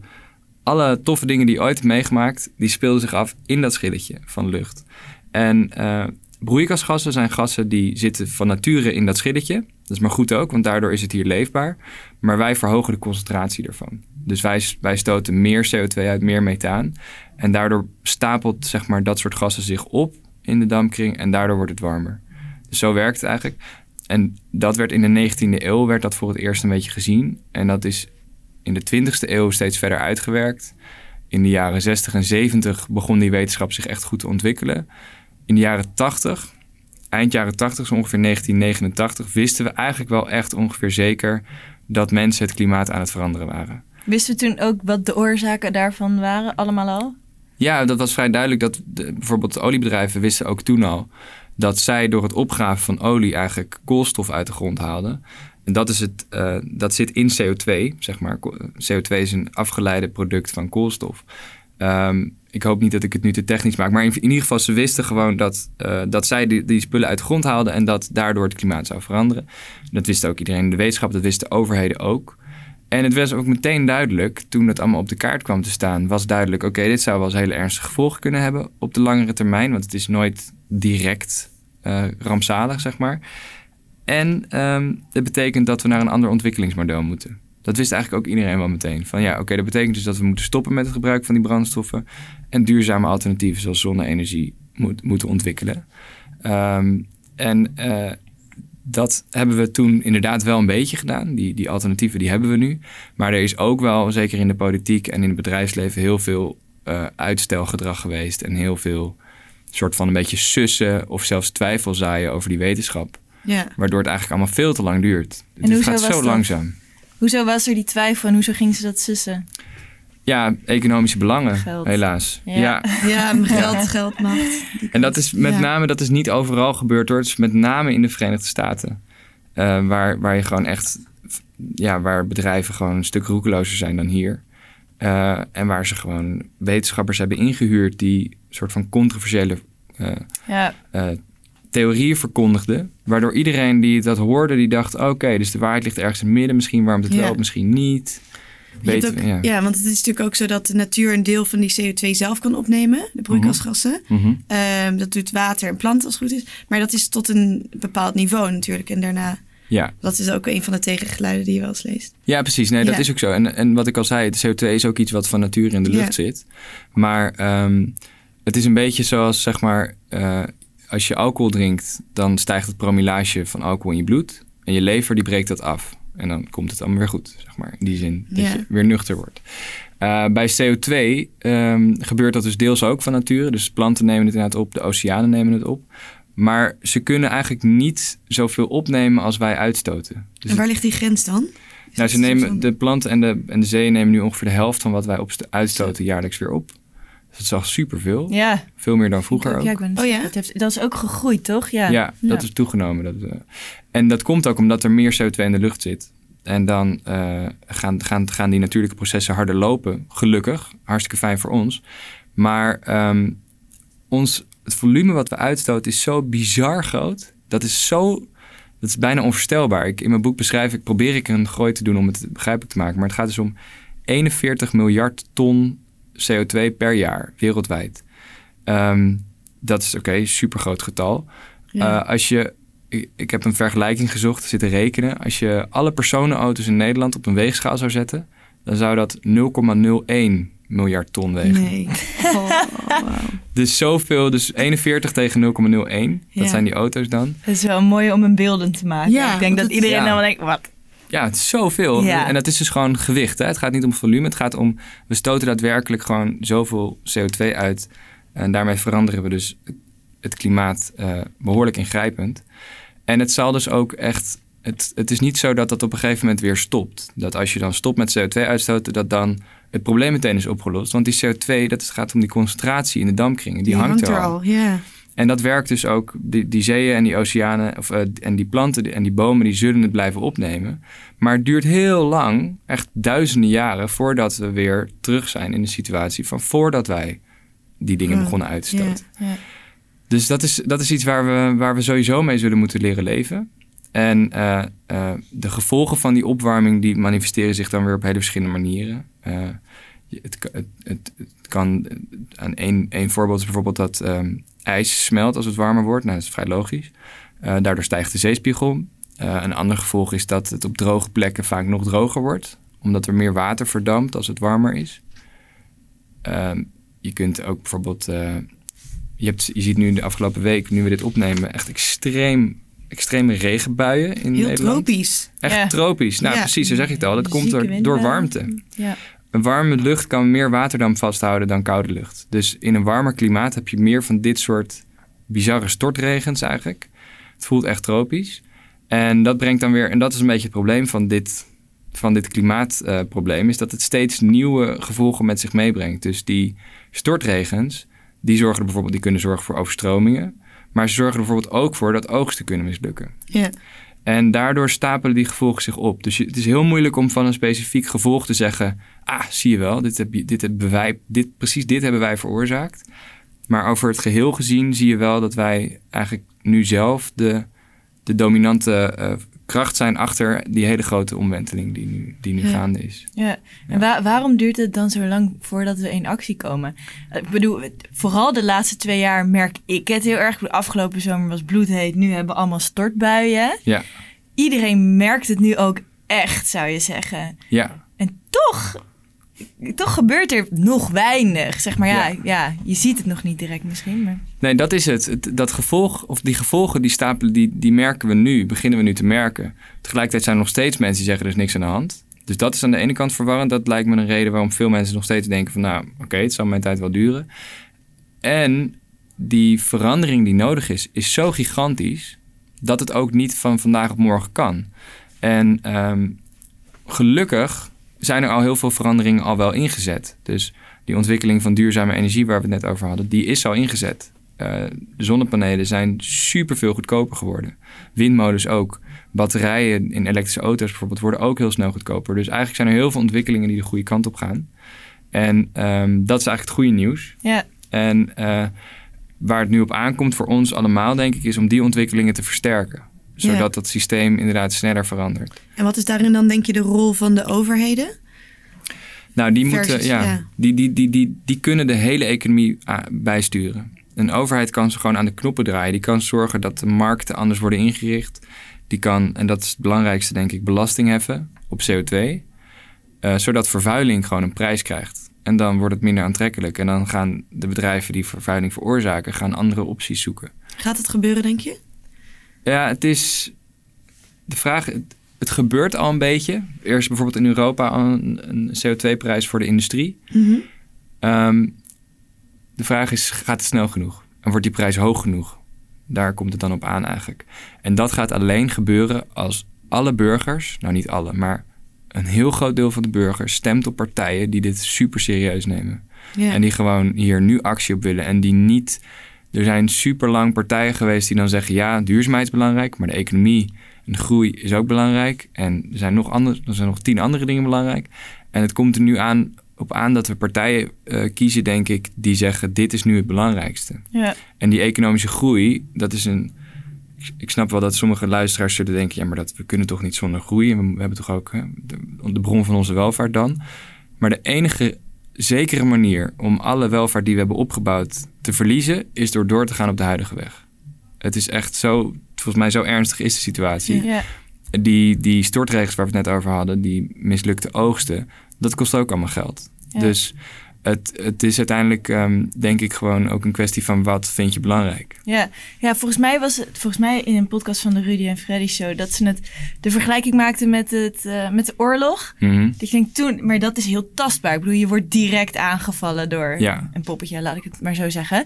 alle toffe dingen die je ooit meegemaakt, die speelden zich af in dat schilletje van lucht. En eh, broeikasgassen zijn gassen die zitten van nature in dat schilletje. Dat is maar goed ook, want daardoor is het hier leefbaar. Maar wij verhogen de concentratie ervan. Dus wij, wij stoten meer CO2 uit, meer methaan. En daardoor stapelt zeg maar, dat soort gassen zich op in de dampkring en daardoor wordt het warmer. Dus zo werkt het eigenlijk. En dat werd in de 19e eeuw werd dat voor het eerst een beetje gezien. En dat is in de 20e eeuw steeds verder uitgewerkt. In de jaren 60 en 70 begon die wetenschap zich echt goed te ontwikkelen. In de jaren 80, eind jaren 80, zo ongeveer 1989, wisten we eigenlijk wel echt ongeveer zeker dat mensen het klimaat aan het veranderen waren. Wisten we toen ook wat de oorzaken daarvan waren, allemaal al? Ja, dat was vrij duidelijk dat de, bijvoorbeeld de oliebedrijven wisten ook toen al dat zij door het opgraven van olie eigenlijk koolstof uit de grond haalden. En dat, is het, eh, dat zit in CO2, zeg maar. Ko- CO2 is een afgeleide product van koolstof. Ehm, ik hoop niet dat ik het nu te technisch maak, maar in, in ieder geval, ze wisten gewoon dat, eh, dat zij die, die spullen uit de grond haalden en dat daardoor het klimaat zou veranderen. Dat wist ook iedereen in de wetenschap, dat wisten overheden ook. En het was ook meteen duidelijk, toen het allemaal op de kaart kwam te staan, was duidelijk, oké, dit zou wel eens hele ernstige gevolgen kunnen hebben op de langere termijn, want het is nooit direct eh, rampzalig, zeg maar. En ehm het betekent dat we naar een ander ontwikkelingsmodel moeten. Dat wist eigenlijk ook iedereen wel meteen. Van ja, oké, dat betekent dus dat we moeten stoppen met het gebruik van die brandstoffen en duurzame alternatieven zoals zonne-energie moet, moeten ontwikkelen. Ehm, en eh, dat hebben we toen inderdaad wel een beetje gedaan. Die, die alternatieven die hebben we nu. Maar er is ook wel, zeker in de politiek en in het bedrijfsleven, heel veel eh, uitstelgedrag geweest. En heel veel soort van een beetje sussen of zelfs twijfel zaaien over die wetenschap. Ja. Waardoor het eigenlijk allemaal veel te lang duurt. En het gaat zo dat? langzaam. Hoezo was er die twijfel en hoezo gingen ze dat sussen? Ja, economische belangen, Geld. helaas. Ja. ja. Ja, geld, geld, macht. Die En dat is met Ja. name, dat is niet overal gebeurd hoor. Het is met name in de Verenigde Staten. Eh, waar, waar je gewoon echt, ja, waar bedrijven gewoon een stuk roekelozer zijn dan hier. Eh, en waar ze gewoon wetenschappers hebben ingehuurd die soort van controversiële eh, Ja, eh, theorieën verkondigde. Waardoor iedereen die dat hoorde, die dacht... oké, dus de waarheid ligt ergens in het midden. Misschien warmt het Ja. wel, misschien niet. Je hebt Weten ook- we, ja. ja. want het is natuurlijk ook zo dat de natuur een deel van die CO2 zelf kan opnemen, de broeikasgassen. Mhm. Ehm, dat doet water en planten als het goed is. Maar dat is tot een bepaald niveau natuurlijk. En daarna, ja. dat is ook een van de tegengeluiden die je wel eens leest. Ja, precies. Nee, dat Ja. is ook zo. En, en wat ik al zei, de CO2 is ook iets wat van nature in de lucht Ja. zit. Maar ehm, het is een beetje zoals, zeg maar, eh, als je alcohol drinkt, dan stijgt het promillage van alcohol in je bloed. En je lever die breekt dat af. En dan komt het allemaal weer goed, zeg maar. In die zin dat je weer nuchter wordt. Eh, bij CO2 ehm, gebeurt dat dus deels ook van nature. Dus planten nemen het inderdaad op, de oceanen nemen het op. Maar ze kunnen eigenlijk niet zoveel opnemen als wij uitstoten. Dus en waar ligt die grens dan? Is nou, ze nemen, de planten en de, en de zeeën nemen nu ongeveer de helft van wat wij op uitstoten jaarlijks weer op. Is al superveel. Ja. Veel meer dan vroeger ook. Ja, ik ben, Oh ja? dat, heeft, dat is ook gegroeid, toch? Ja. Ja, dat is toegenomen. Dat, eh, en dat komt ook omdat er meer CO2 in de lucht zit. En dan eh, gaan, gaan, gaan die natuurlijke processen harder lopen. Gelukkig. Hartstikke fijn voor ons. Maar ehm, ons, het volume wat we uitstoten is zo bizar groot. Dat is zo... Dat is bijna onvoorstelbaar. Ik, in mijn boek beschrijf ik, probeer ik een gooi te doen om het begrijpelijk te maken. Maar het gaat dus om 41 miljard ton CO2 per jaar wereldwijd. Ehm, dat is oké, super groot getal. Ja. Eh, als je, ik, ik heb een vergelijking gezocht, zitten rekenen. Als je alle personenauto's in Nederland op een weegschaal zou zetten, dan zou dat 0,01 miljard ton wegen. Nee. Oh. Dus zoveel, dus 41 tegen 0,01. Ja. Dat zijn die auto's dan. Het is wel mooi om een beelden te maken. Ja, ik denk dat iedereen ja. dan wel denkt, wat? Ja, het is zoveel. Ja. En dat is dus gewoon gewicht. Hè? Het gaat niet om volume. Het gaat om, we stoten daadwerkelijk gewoon zoveel CO2 uit. En daarmee veranderen we dus het klimaat eh, behoorlijk ingrijpend. En het zal dus ook echt... Het, het is niet zo dat dat op een gegeven moment weer stopt. Dat als je dan stopt met CO2 uitstoten, dat dan het probleem meteen is opgelost. Want die CO2, dat gaat om die concentratie in de dampkringen. Die, hangt, er al. Ja. En dat werkt dus ook, die, die zeeën en die oceanen of, eh, en die planten die- en die bomen, die zullen het blijven opnemen. Maar het duurt heel lang, echt duizenden jaren, voordat we weer terug zijn in de situatie van voordat wij die dingen begonnen uit te stoten. Dus dat is, dat is iets waar we, waar we sowieso mee zullen moeten leren leven. En eh, eh, de gevolgen van die opwarming die manifesteren zich dan weer op hele verschillende manieren. Eh, het, het, het, het kan, eh, aan één, één voorbeeld is bijvoorbeeld dat ehm, ijs smelt als het warmer wordt. Nou, dat is vrij logisch. Eh, daardoor stijgt de zeespiegel. Eh, een ander gevolg is dat het op droge plekken vaak nog droger wordt. Omdat er meer water verdampt als het warmer is. Ehm, je kunt ook bijvoorbeeld... eh, je, hebt, je ziet nu de afgelopen week, nu we dit opnemen, echt extreem, extreme regenbuien in Heel Nederland. tropisch. Echt Ja. tropisch. Nou, Ja. precies, zo zeg je het al. Dat komt er door warmte. Ja. Een warme lucht kan meer waterdamp vasthouden dan koude lucht. Dus in een warmer klimaat heb je meer van dit soort bizarre stortregens eigenlijk. Het voelt echt tropisch. En dat brengt dan weer, en dat is een beetje het probleem van dit, van dit klimaatprobleem, is dat het steeds nieuwe gevolgen met zich meebrengt. Dus die stortregens, die zorgen bijvoorbeeld, die kunnen zorgen voor overstromingen. Maar ze zorgen er bijvoorbeeld ook voor dat oogsten kunnen mislukken. Ja. En daardoor stapelen die gevolgen zich op. Dus het is heel moeilijk om van een specifiek gevolg te zeggen... ah, zie je wel, dit heb je, dit hebben wij, dit, precies dit hebben wij veroorzaakt. Maar over het geheel gezien zie je wel dat wij eigenlijk nu zelf... de, de dominante eh, kracht zijn achter die hele grote omwenteling die nu, die nu Ja. gaande is. Ja, en wa- waarom duurt het dan zo lang voordat we in actie komen? Ik bedoel, vooral de laatste twee jaar merk ik het heel erg. De afgelopen zomer was bloedheet, nu hebben we allemaal stortbuien. Ja, Iedereen merkt het nu ook echt, zou je zeggen. ja, En toch, toch gebeurt er nog weinig. Zeg maar ja, Ja. ja. je ziet het nog niet direct misschien. Maar... Nee, dat is het. Dat gevolg, of die gevolgen, die stapelen, die, die merken we nu, beginnen we nu te merken. Tegelijkertijd zijn er nog steeds mensen die zeggen er is niks aan de hand. Dus dat is aan de ene kant verwarrend. Dat lijkt me een reden waarom veel mensen nog steeds denken van nou, oké, het zal mijn tijd wel duren. En die verandering die nodig is, is zo gigantisch dat het ook niet van vandaag op morgen kan. En ehm, gelukkig zijn er al heel veel veranderingen al wel ingezet. Dus die ontwikkeling van duurzame energie waar we het net over hadden, die is al ingezet. De zonnepanelen zijn superveel goedkoper geworden. Windmolens ook. Batterijen in elektrische auto's bijvoorbeeld worden ook heel snel goedkoper. Dus eigenlijk zijn er heel veel ontwikkelingen die de goede kant op gaan. En ehm, dat is eigenlijk het goede nieuws. Ja, En eh, waar het nu op aankomt voor ons allemaal, denk ik, is om die ontwikkelingen te versterken. Zodat Ja. dat systeem inderdaad sneller verandert. En wat is daarin dan, denk je, de rol van de overheden? Nou, die, Versus, moeten, ja, ja. Die, die, die, die, die kunnen de hele economie ah, bijsturen. Een overheid kan ze gewoon aan de knoppen draaien. Die kan zorgen dat de markten anders worden ingericht. Die kan, en dat is het belangrijkste denk ik, belasting heffen op CO2. eh, zodat vervuiling gewoon een prijs krijgt. En dan wordt het minder aantrekkelijk. En dan gaan de bedrijven die vervuiling veroorzaken, gaan andere opties zoeken. Gaat het gebeuren, denk je? Ja, het is. De vraag. Het, gebeurt al een beetje. Eerst bijvoorbeeld in Europa een, een CO2-prijs voor de industrie. Ehm, de vraag is: gaat het snel genoeg? En wordt die prijs hoog genoeg? Daar komt het dan op aan eigenlijk. En dat gaat alleen gebeuren als alle burgers, nou niet alle, maar een heel groot deel van de burgers stemt op partijen die dit super serieus nemen. Ja. En die gewoon hier nu actie op willen. En die niet. Er zijn super lang partijen geweest die dan zeggen: ja, duurzaamheid is belangrijk, maar de economie en de groei is ook belangrijk. En er zijn nog, andere, er zijn nog tien andere dingen belangrijk. En het komt er nu aan, op aan dat we partijen eh, kiezen, denk ik, die zeggen: dit is nu het belangrijkste. Ja. En die economische groei, dat is een. ik- snap wel dat sommige luisteraars zullen denken: ja, maar dat, we kunnen toch niet zonder groei. En we, we hebben toch ook hè, de, de bron van onze welvaart dan. Maar de enige zekere manier om alle welvaart die we hebben opgebouwd te verliezen, is door door te gaan op de huidige weg. Het is echt zo, volgens mij zo ernstig is de situatie. Ja. Die, die stortregels waar we het net over hadden, die mislukte oogsten, dat kost ook allemaal geld. Ja. Dus het, het is uiteindelijk, ehm, denk ik, gewoon ook een kwestie van wat vind je belangrijk. Ja. ja, volgens mij was het volgens mij in een podcast van de Rudy en Freddy show dat ze het de vergelijking maakten met, het, eh, met de oorlog. Mhm. Dat ik denk toen, maar dat is heel tastbaar. Ik bedoel, je wordt direct aangevallen door Ja. een poppetje, laat ik het maar zo zeggen.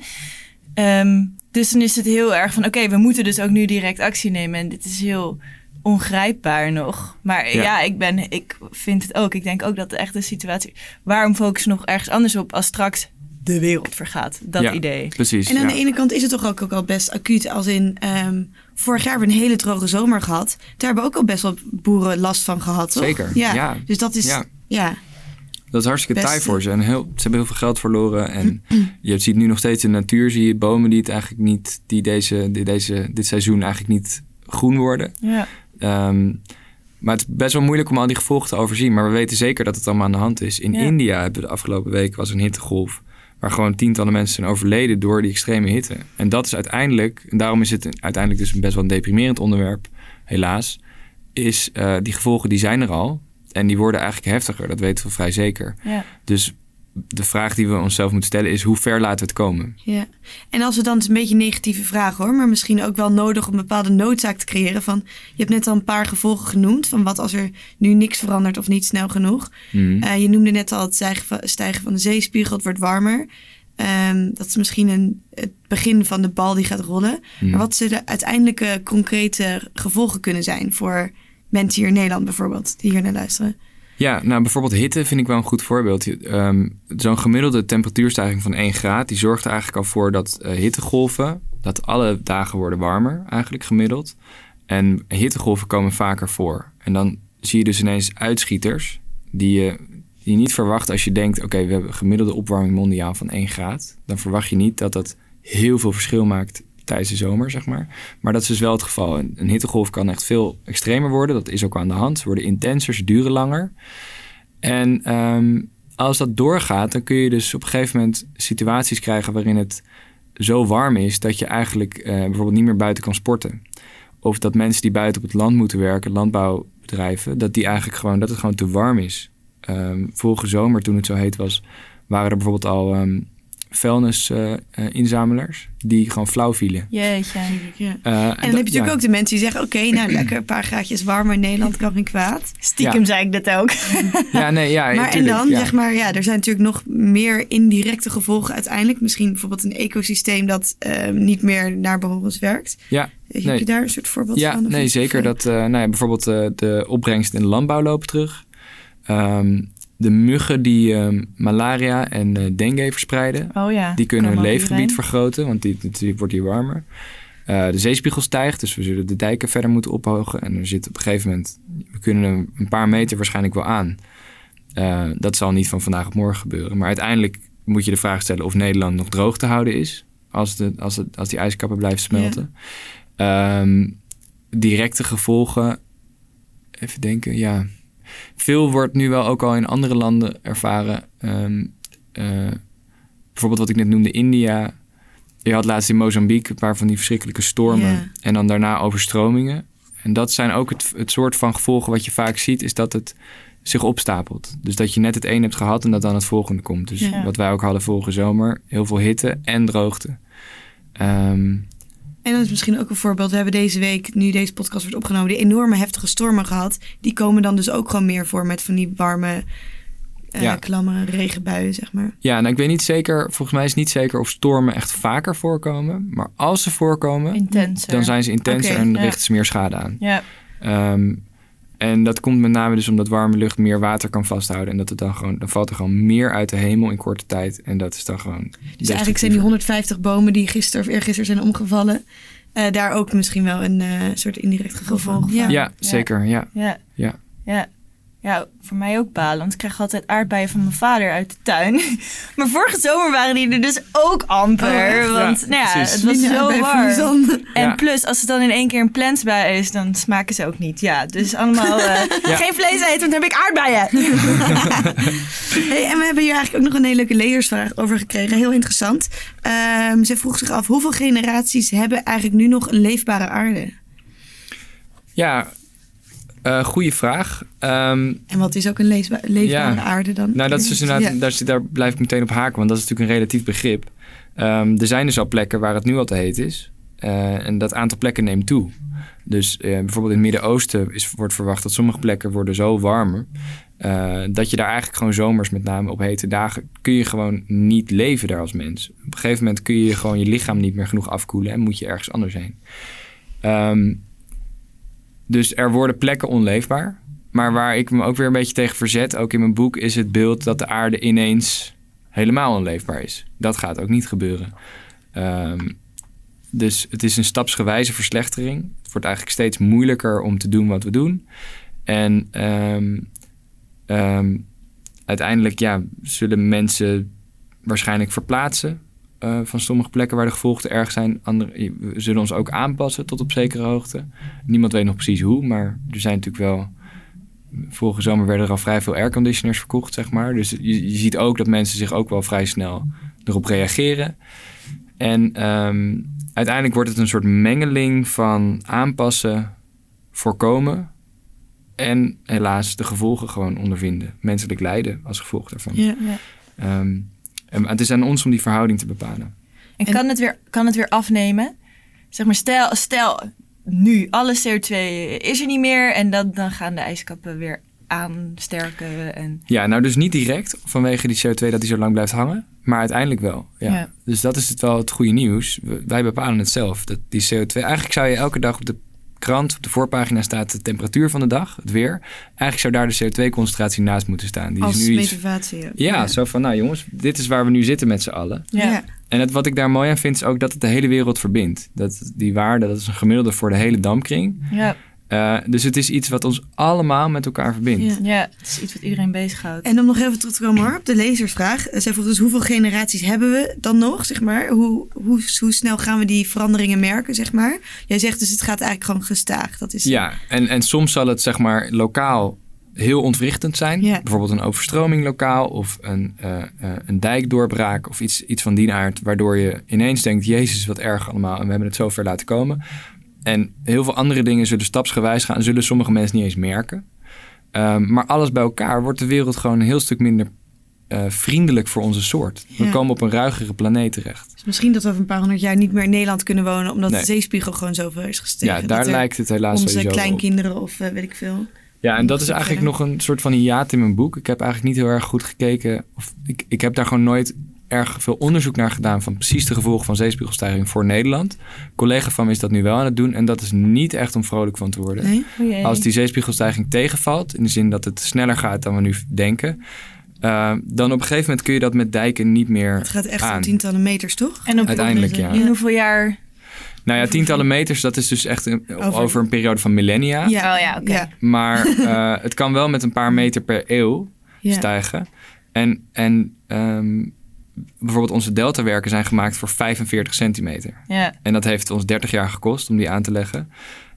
Ehm, dus dan is het heel erg van, oké, we moeten dus ook nu direct actie nemen. En dit is heel ongrijpbaar nog. Maar ja, Ja. ik, ben, ik vind het ook. Ik denk ook dat de echte situatie... Waarom focussen we nog ergens anders op als straks de wereld vergaat? Dat Ja. idee. Precies. En aan ja. de ene kant is het toch ook, ook al best acuut. Als in, ehm, vorig jaar hebben we een hele droge zomer gehad. Daar hebben ook al best wel boeren last van gehad, toch? Zeker, Ja. ja. Dus dat is, Ja. ja. Dat is hartstikke taai voor ze. En heel, ze hebben heel veel geld verloren. En je ziet nu nog steeds in de natuur zie je bomen die het eigenlijk niet, die deze, die deze, dit seizoen eigenlijk niet groen worden. Ja. Ehm, maar het is best wel moeilijk om al die gevolgen te overzien. Maar we weten zeker dat het allemaal aan de hand is. In Ja. India hebben de afgelopen week was een hittegolf. Waar gewoon tientallen mensen zijn overleden door die extreme hitte. En dat is uiteindelijk, en daarom is het uiteindelijk dus een best wel een deprimerend onderwerp, helaas. Is eh, die gevolgen die zijn er al. En die worden eigenlijk heftiger, dat weten we vrij zeker. Ja. Dus de vraag die we onszelf moeten stellen is: hoe ver laten we het komen? Ja, en als we dan, het een beetje een negatieve vraag hoor, maar misschien ook wel nodig om een bepaalde noodzaak te creëren. Van, je hebt net al een paar gevolgen genoemd, van wat als er nu niks verandert of niet snel genoeg. Mhm. Eh, je noemde net al het stijgen van, stijgen van de zeespiegel, het wordt warmer. Ehm, dat is misschien een, het begin van de bal die gaat rollen. Mhm. Maar wat zullen de uiteindelijke concrete gevolgen kunnen zijn voor mensen hier in Nederland bijvoorbeeld, die hier naar luisteren? Ja, nou bijvoorbeeld hitte vind ik wel een goed voorbeeld. Ehm, Zo'n gemiddelde temperatuurstijging van 1 graad, die zorgt er eigenlijk al voor dat eh, hittegolven, dat alle dagen worden warmer eigenlijk gemiddeld. En hittegolven komen vaker voor. En dan zie je dus ineens uitschieters die je, die niet verwacht als je denkt, oké, we hebben gemiddelde opwarming mondiaal van 1 graad. Dan verwacht je niet dat dat heel veel verschil maakt tijdens de zomer, zeg maar. Maar dat is dus wel het geval. Een, hittegolf kan echt veel extremer worden. Dat is ook aan de hand. Ze worden intenser, ze duren langer. En ehm, als dat doorgaat, dan kun je dus op een gegeven moment situaties krijgen waarin het zo warm is dat je eigenlijk eh, bijvoorbeeld niet meer buiten kan sporten. Of dat mensen die buiten op het land moeten werken, landbouwbedrijven, dat die eigenlijk gewoon dat het gewoon te warm is. Ehm, vorige zomer, toen het zo heet was, waren er bijvoorbeeld al ehm vuilnisinzamelaars die gewoon flauw vielen. Jeetje. Ja. Eh, En dan heb je natuurlijk ook de mensen die zeggen: Oké, nou lekker een paar graadjes warmer in Nederland kan geen kwaad. Stiekem Ja. zei ik dat ook. Ja, nee, ja, Maar en dan, ja. zeg maar, ja, er zijn natuurlijk nog meer indirecte gevolgen uiteindelijk. Misschien bijvoorbeeld een ecosysteem dat eh, niet meer naar behorens werkt. Ja, Heb nee. je daar een soort voorbeeld Ja, van? Nee, zeker. Dat, eh, nou ja, bijvoorbeeld eh, de opbrengst in de landbouw lopen terug. Ehm, de muggen die ehm, malaria en eh, dengue verspreiden, Oh ja. die kunnen hun leefgebied vergroten, want die, die wordt hier warmer. Eh, de zeespiegel stijgt, dus we zullen de dijken verder moeten ophogen. En er zit op een gegeven moment, we kunnen een, paar meter waarschijnlijk wel aan. Eh, dat zal niet van vandaag op morgen gebeuren. Maar uiteindelijk moet je de vraag stellen of Nederland nog droog te houden is. als, de, als, het, als die ijskappen blijven smelten. Ehm, directe gevolgen, even denken, ja. Veel wordt nu wel ook al in andere landen ervaren. Ehm, eh, bijvoorbeeld wat ik net noemde, India. Je had laatst in Mozambique een paar van die verschrikkelijke stormen. En dan daarna overstromingen. En dat zijn ook het, het soort van gevolgen wat je vaak ziet, is dat het zich opstapelt. Dus dat je net het een hebt gehad en dat dan het volgende komt. Dus wat wij ook hadden vorige zomer, heel veel hitte en droogte. Ehm, En dat is misschien ook een voorbeeld. We hebben deze week, nu deze podcast wordt opgenomen, die enorme heftige stormen gehad. Die komen dan dus ook gewoon meer voor met van die warme, Ja. klamme regenbuien, zeg maar. ja, nou ik weet niet zeker, volgens mij is het niet zeker of stormen echt vaker voorkomen. Maar als ze voorkomen, Intenser. dan zijn ze intenser en ja. richten ze meer schade aan. Ja, Ehm, en dat komt met name dus omdat warme lucht meer water kan vasthouden. En dat het dan gewoon, dan valt er gewoon meer uit de hemel in korte tijd. En dat is dan gewoon. Dus eigenlijk zijn die 150 bomen die gisteren of eergisteren zijn omgevallen, eh, daar ook misschien wel een eh, soort indirect gevolg van. Ja. Ja, zeker. Ja. ja, Ja. ja. Ja, voor mij ook balen. Want ik krijg altijd aardbeien van mijn vader uit de tuin. Maar vorige zomer waren die er dus ook amper. Oh, want Ja, nou ja, precies. het was Minder zo warm. En Ja. plus, als het dan in één keer een plensbui is, dan smaken ze ook niet. Ja, dus allemaal eh, Ja. geen vlees eten, want dan heb ik aardbeien. Hey, en we hebben hier eigenlijk ook nog een hele leuke lezersvraag over gekregen. Heel interessant. Ehm zij vroeg zich af, hoeveel generaties hebben eigenlijk nu nog een leefbare aarde? Ja, eh goede vraag. Ehm, En wat is ook een leefbare Ja. aarde dan? nou, dat is dus inderdaad, Ja. daar, blijf ik meteen op haken, want dat is natuurlijk een relatief begrip. Ehm, er zijn dus al plekken waar het nu al te heet is. Eh, en dat aantal plekken neemt toe. Dus eh, bijvoorbeeld in het Midden-Oosten is, wordt verwacht dat sommige plekken worden zo warmer. dat je daar eigenlijk gewoon zomers, met name op hete dagen, kun je gewoon niet leven daar als mens. Op een gegeven moment kun je gewoon je lichaam niet meer genoeg afkoelen en moet je ergens anders heen. Ehm, dus er worden plekken onleefbaar. Maar waar ik me ook weer een beetje tegen verzet, ook in mijn boek, is het beeld dat de aarde ineens helemaal onleefbaar is. Dat gaat ook niet gebeuren. Ehm, dus het is een stapsgewijze verslechtering. Het wordt eigenlijk steeds moeilijker om te doen wat we doen. En ehm, ehm, uiteindelijk ja, zullen mensen waarschijnlijk verplaatsen eh, van sommige plekken waar de gevolgen te erg zijn. Andere, we zullen ons ook aanpassen tot op zekere hoogte. Niemand weet nog precies hoe, maar er zijn natuurlijk wel. Vorige zomer werden er al vrij veel airconditioners verkocht, zeg maar. Dus je, je ziet ook dat mensen zich ook wel vrij snel erop reageren. En ehm, uiteindelijk wordt het een soort mengeling van aanpassen, voorkomen en helaas de gevolgen gewoon ondervinden. Menselijk lijden als gevolg daarvan. Ja. Ehm, en het is aan ons om die verhouding te bepalen. En, En- kan, het weer, kan het weer afnemen? Zeg maar, stel, stel nu alle CO2 is er niet meer en dan, dan gaan de ijskappen weer aansterken. En, Ja, nou dus niet direct vanwege die CO2 dat die zo lang blijft hangen, maar uiteindelijk wel. Ja. Ja. Dus dat is het wel het goede nieuws. Wij bepalen het zelf. Dat die CO2, eigenlijk zou je elke dag op de krant, op de voorpagina staat de temperatuur van de dag, het weer. Eigenlijk zou daar de CO2-concentratie naast moeten staan. Die Als is nu iets, motivatie. ja. ja, zo van, nou jongens, dit is waar we nu zitten met z'n allen. ja. Ja. En het, wat ik daar mooi aan vind, is ook dat het de hele wereld verbindt. Dat die waarde, dat is een gemiddelde voor de hele dampkring. Ja, Eh, dus het is iets wat ons allemaal met elkaar verbindt. Ja. ja, het is iets wat iedereen bezighoudt. En om nog even terug te komen hoor, op de lezersvraag. Eh, Zij vroeg dus hoeveel generaties hebben we dan nog, zeg maar? Hoe, hoe, hoe snel gaan we die veranderingen merken, zeg maar? Jij zegt dus het gaat eigenlijk gewoon gestaag. Dat is, Ja, en, en soms zal het zeg maar lokaal heel ontwrichtend zijn. Ja. Bijvoorbeeld een overstroming lokaal of een, eh, eh, een dijkdoorbraak of iets, iets van die aard. Waardoor je ineens denkt, jezus wat erg allemaal en we hebben het zo ver laten komen. En heel veel andere dingen zullen stapsgewijs gaan en zullen sommige mensen niet eens merken. Ehm, maar alles bij elkaar wordt de wereld gewoon een heel stuk minder eh, vriendelijk voor onze soort. We komen op een ruigere planeet terecht. Dus misschien dat we over een paar honderd jaar niet meer in Nederland kunnen wonen, omdat Nee. de zeespiegel gewoon zoveel is gestegen. Ja, daar lijkt het helaas Onze op. kleinkinderen of eh, weet ik veel. Ja, en dat is eigenlijk nog een soort van hiaat in mijn boek. Ik heb eigenlijk niet heel erg goed gekeken. Of ik, ik heb daar gewoon nooit erg veel onderzoek naar gedaan van precies de gevolgen van zeespiegelstijging voor Nederland. Een collega van me is dat nu wel aan het doen en dat is niet echt om vrolijk van te worden. Nee? Als die zeespiegelstijging tegenvalt, in de zin dat het sneller gaat dan we nu denken, eh, dan op een gegeven moment kun je dat met dijken niet meer Het gaat echt aan. om tientallen meters, toch? En op, Uiteindelijk, ja. in hoeveel jaar? Nou ja, tientallen meters, dat is dus echt een- over, Over- een periode van millennia. Oh ja, oké. Ja, Maar eh, het kan wel met een paar meter per eeuw ja. stijgen. En, en ehm, bijvoorbeeld onze deltawerken zijn gemaakt voor 45 centimeter. Ja. En dat heeft ons 30 jaar gekost om die aan te leggen.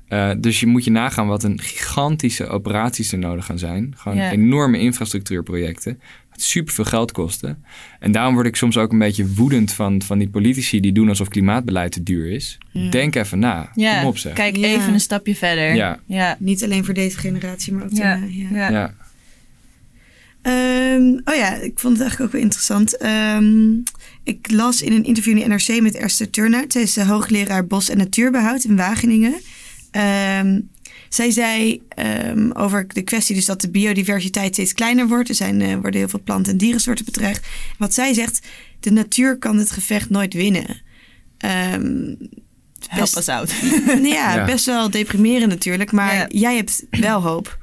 Uh, dus je moet je nagaan wat een gigantische operaties er nodig gaan zijn. Gewoon Ja. enorme infrastructuurprojecten. Super veel geld kosten. En daarom word ik soms ook een beetje woedend van, van die politici die doen alsof klimaatbeleid te duur is. Ja. Denk even na. Ja, Kom op zeg. kijk Ja. even een stapje verder. Ja. Ja. Niet alleen voor deze generatie, maar ook Ja. daarna, ja. Ehm, oh ja, ik vond het eigenlijk ook wel interessant. Ehm, ik las in een interview in de NRC met Esther Turnout. Zij is eh, hoogleraar bos- en natuurbehoud in Wageningen. Ehm, zij zei ehm, over de kwestie dus dat de biodiversiteit steeds kleiner wordt. Er zijn, eh, worden heel veel planten- en dierensoorten bedreigd. Wat zij zegt, de natuur kan het gevecht nooit winnen. Ehm, Help Best- us out. ja, Ja. best wel deprimerend natuurlijk. Maar Ja. jij hebt wel hoop.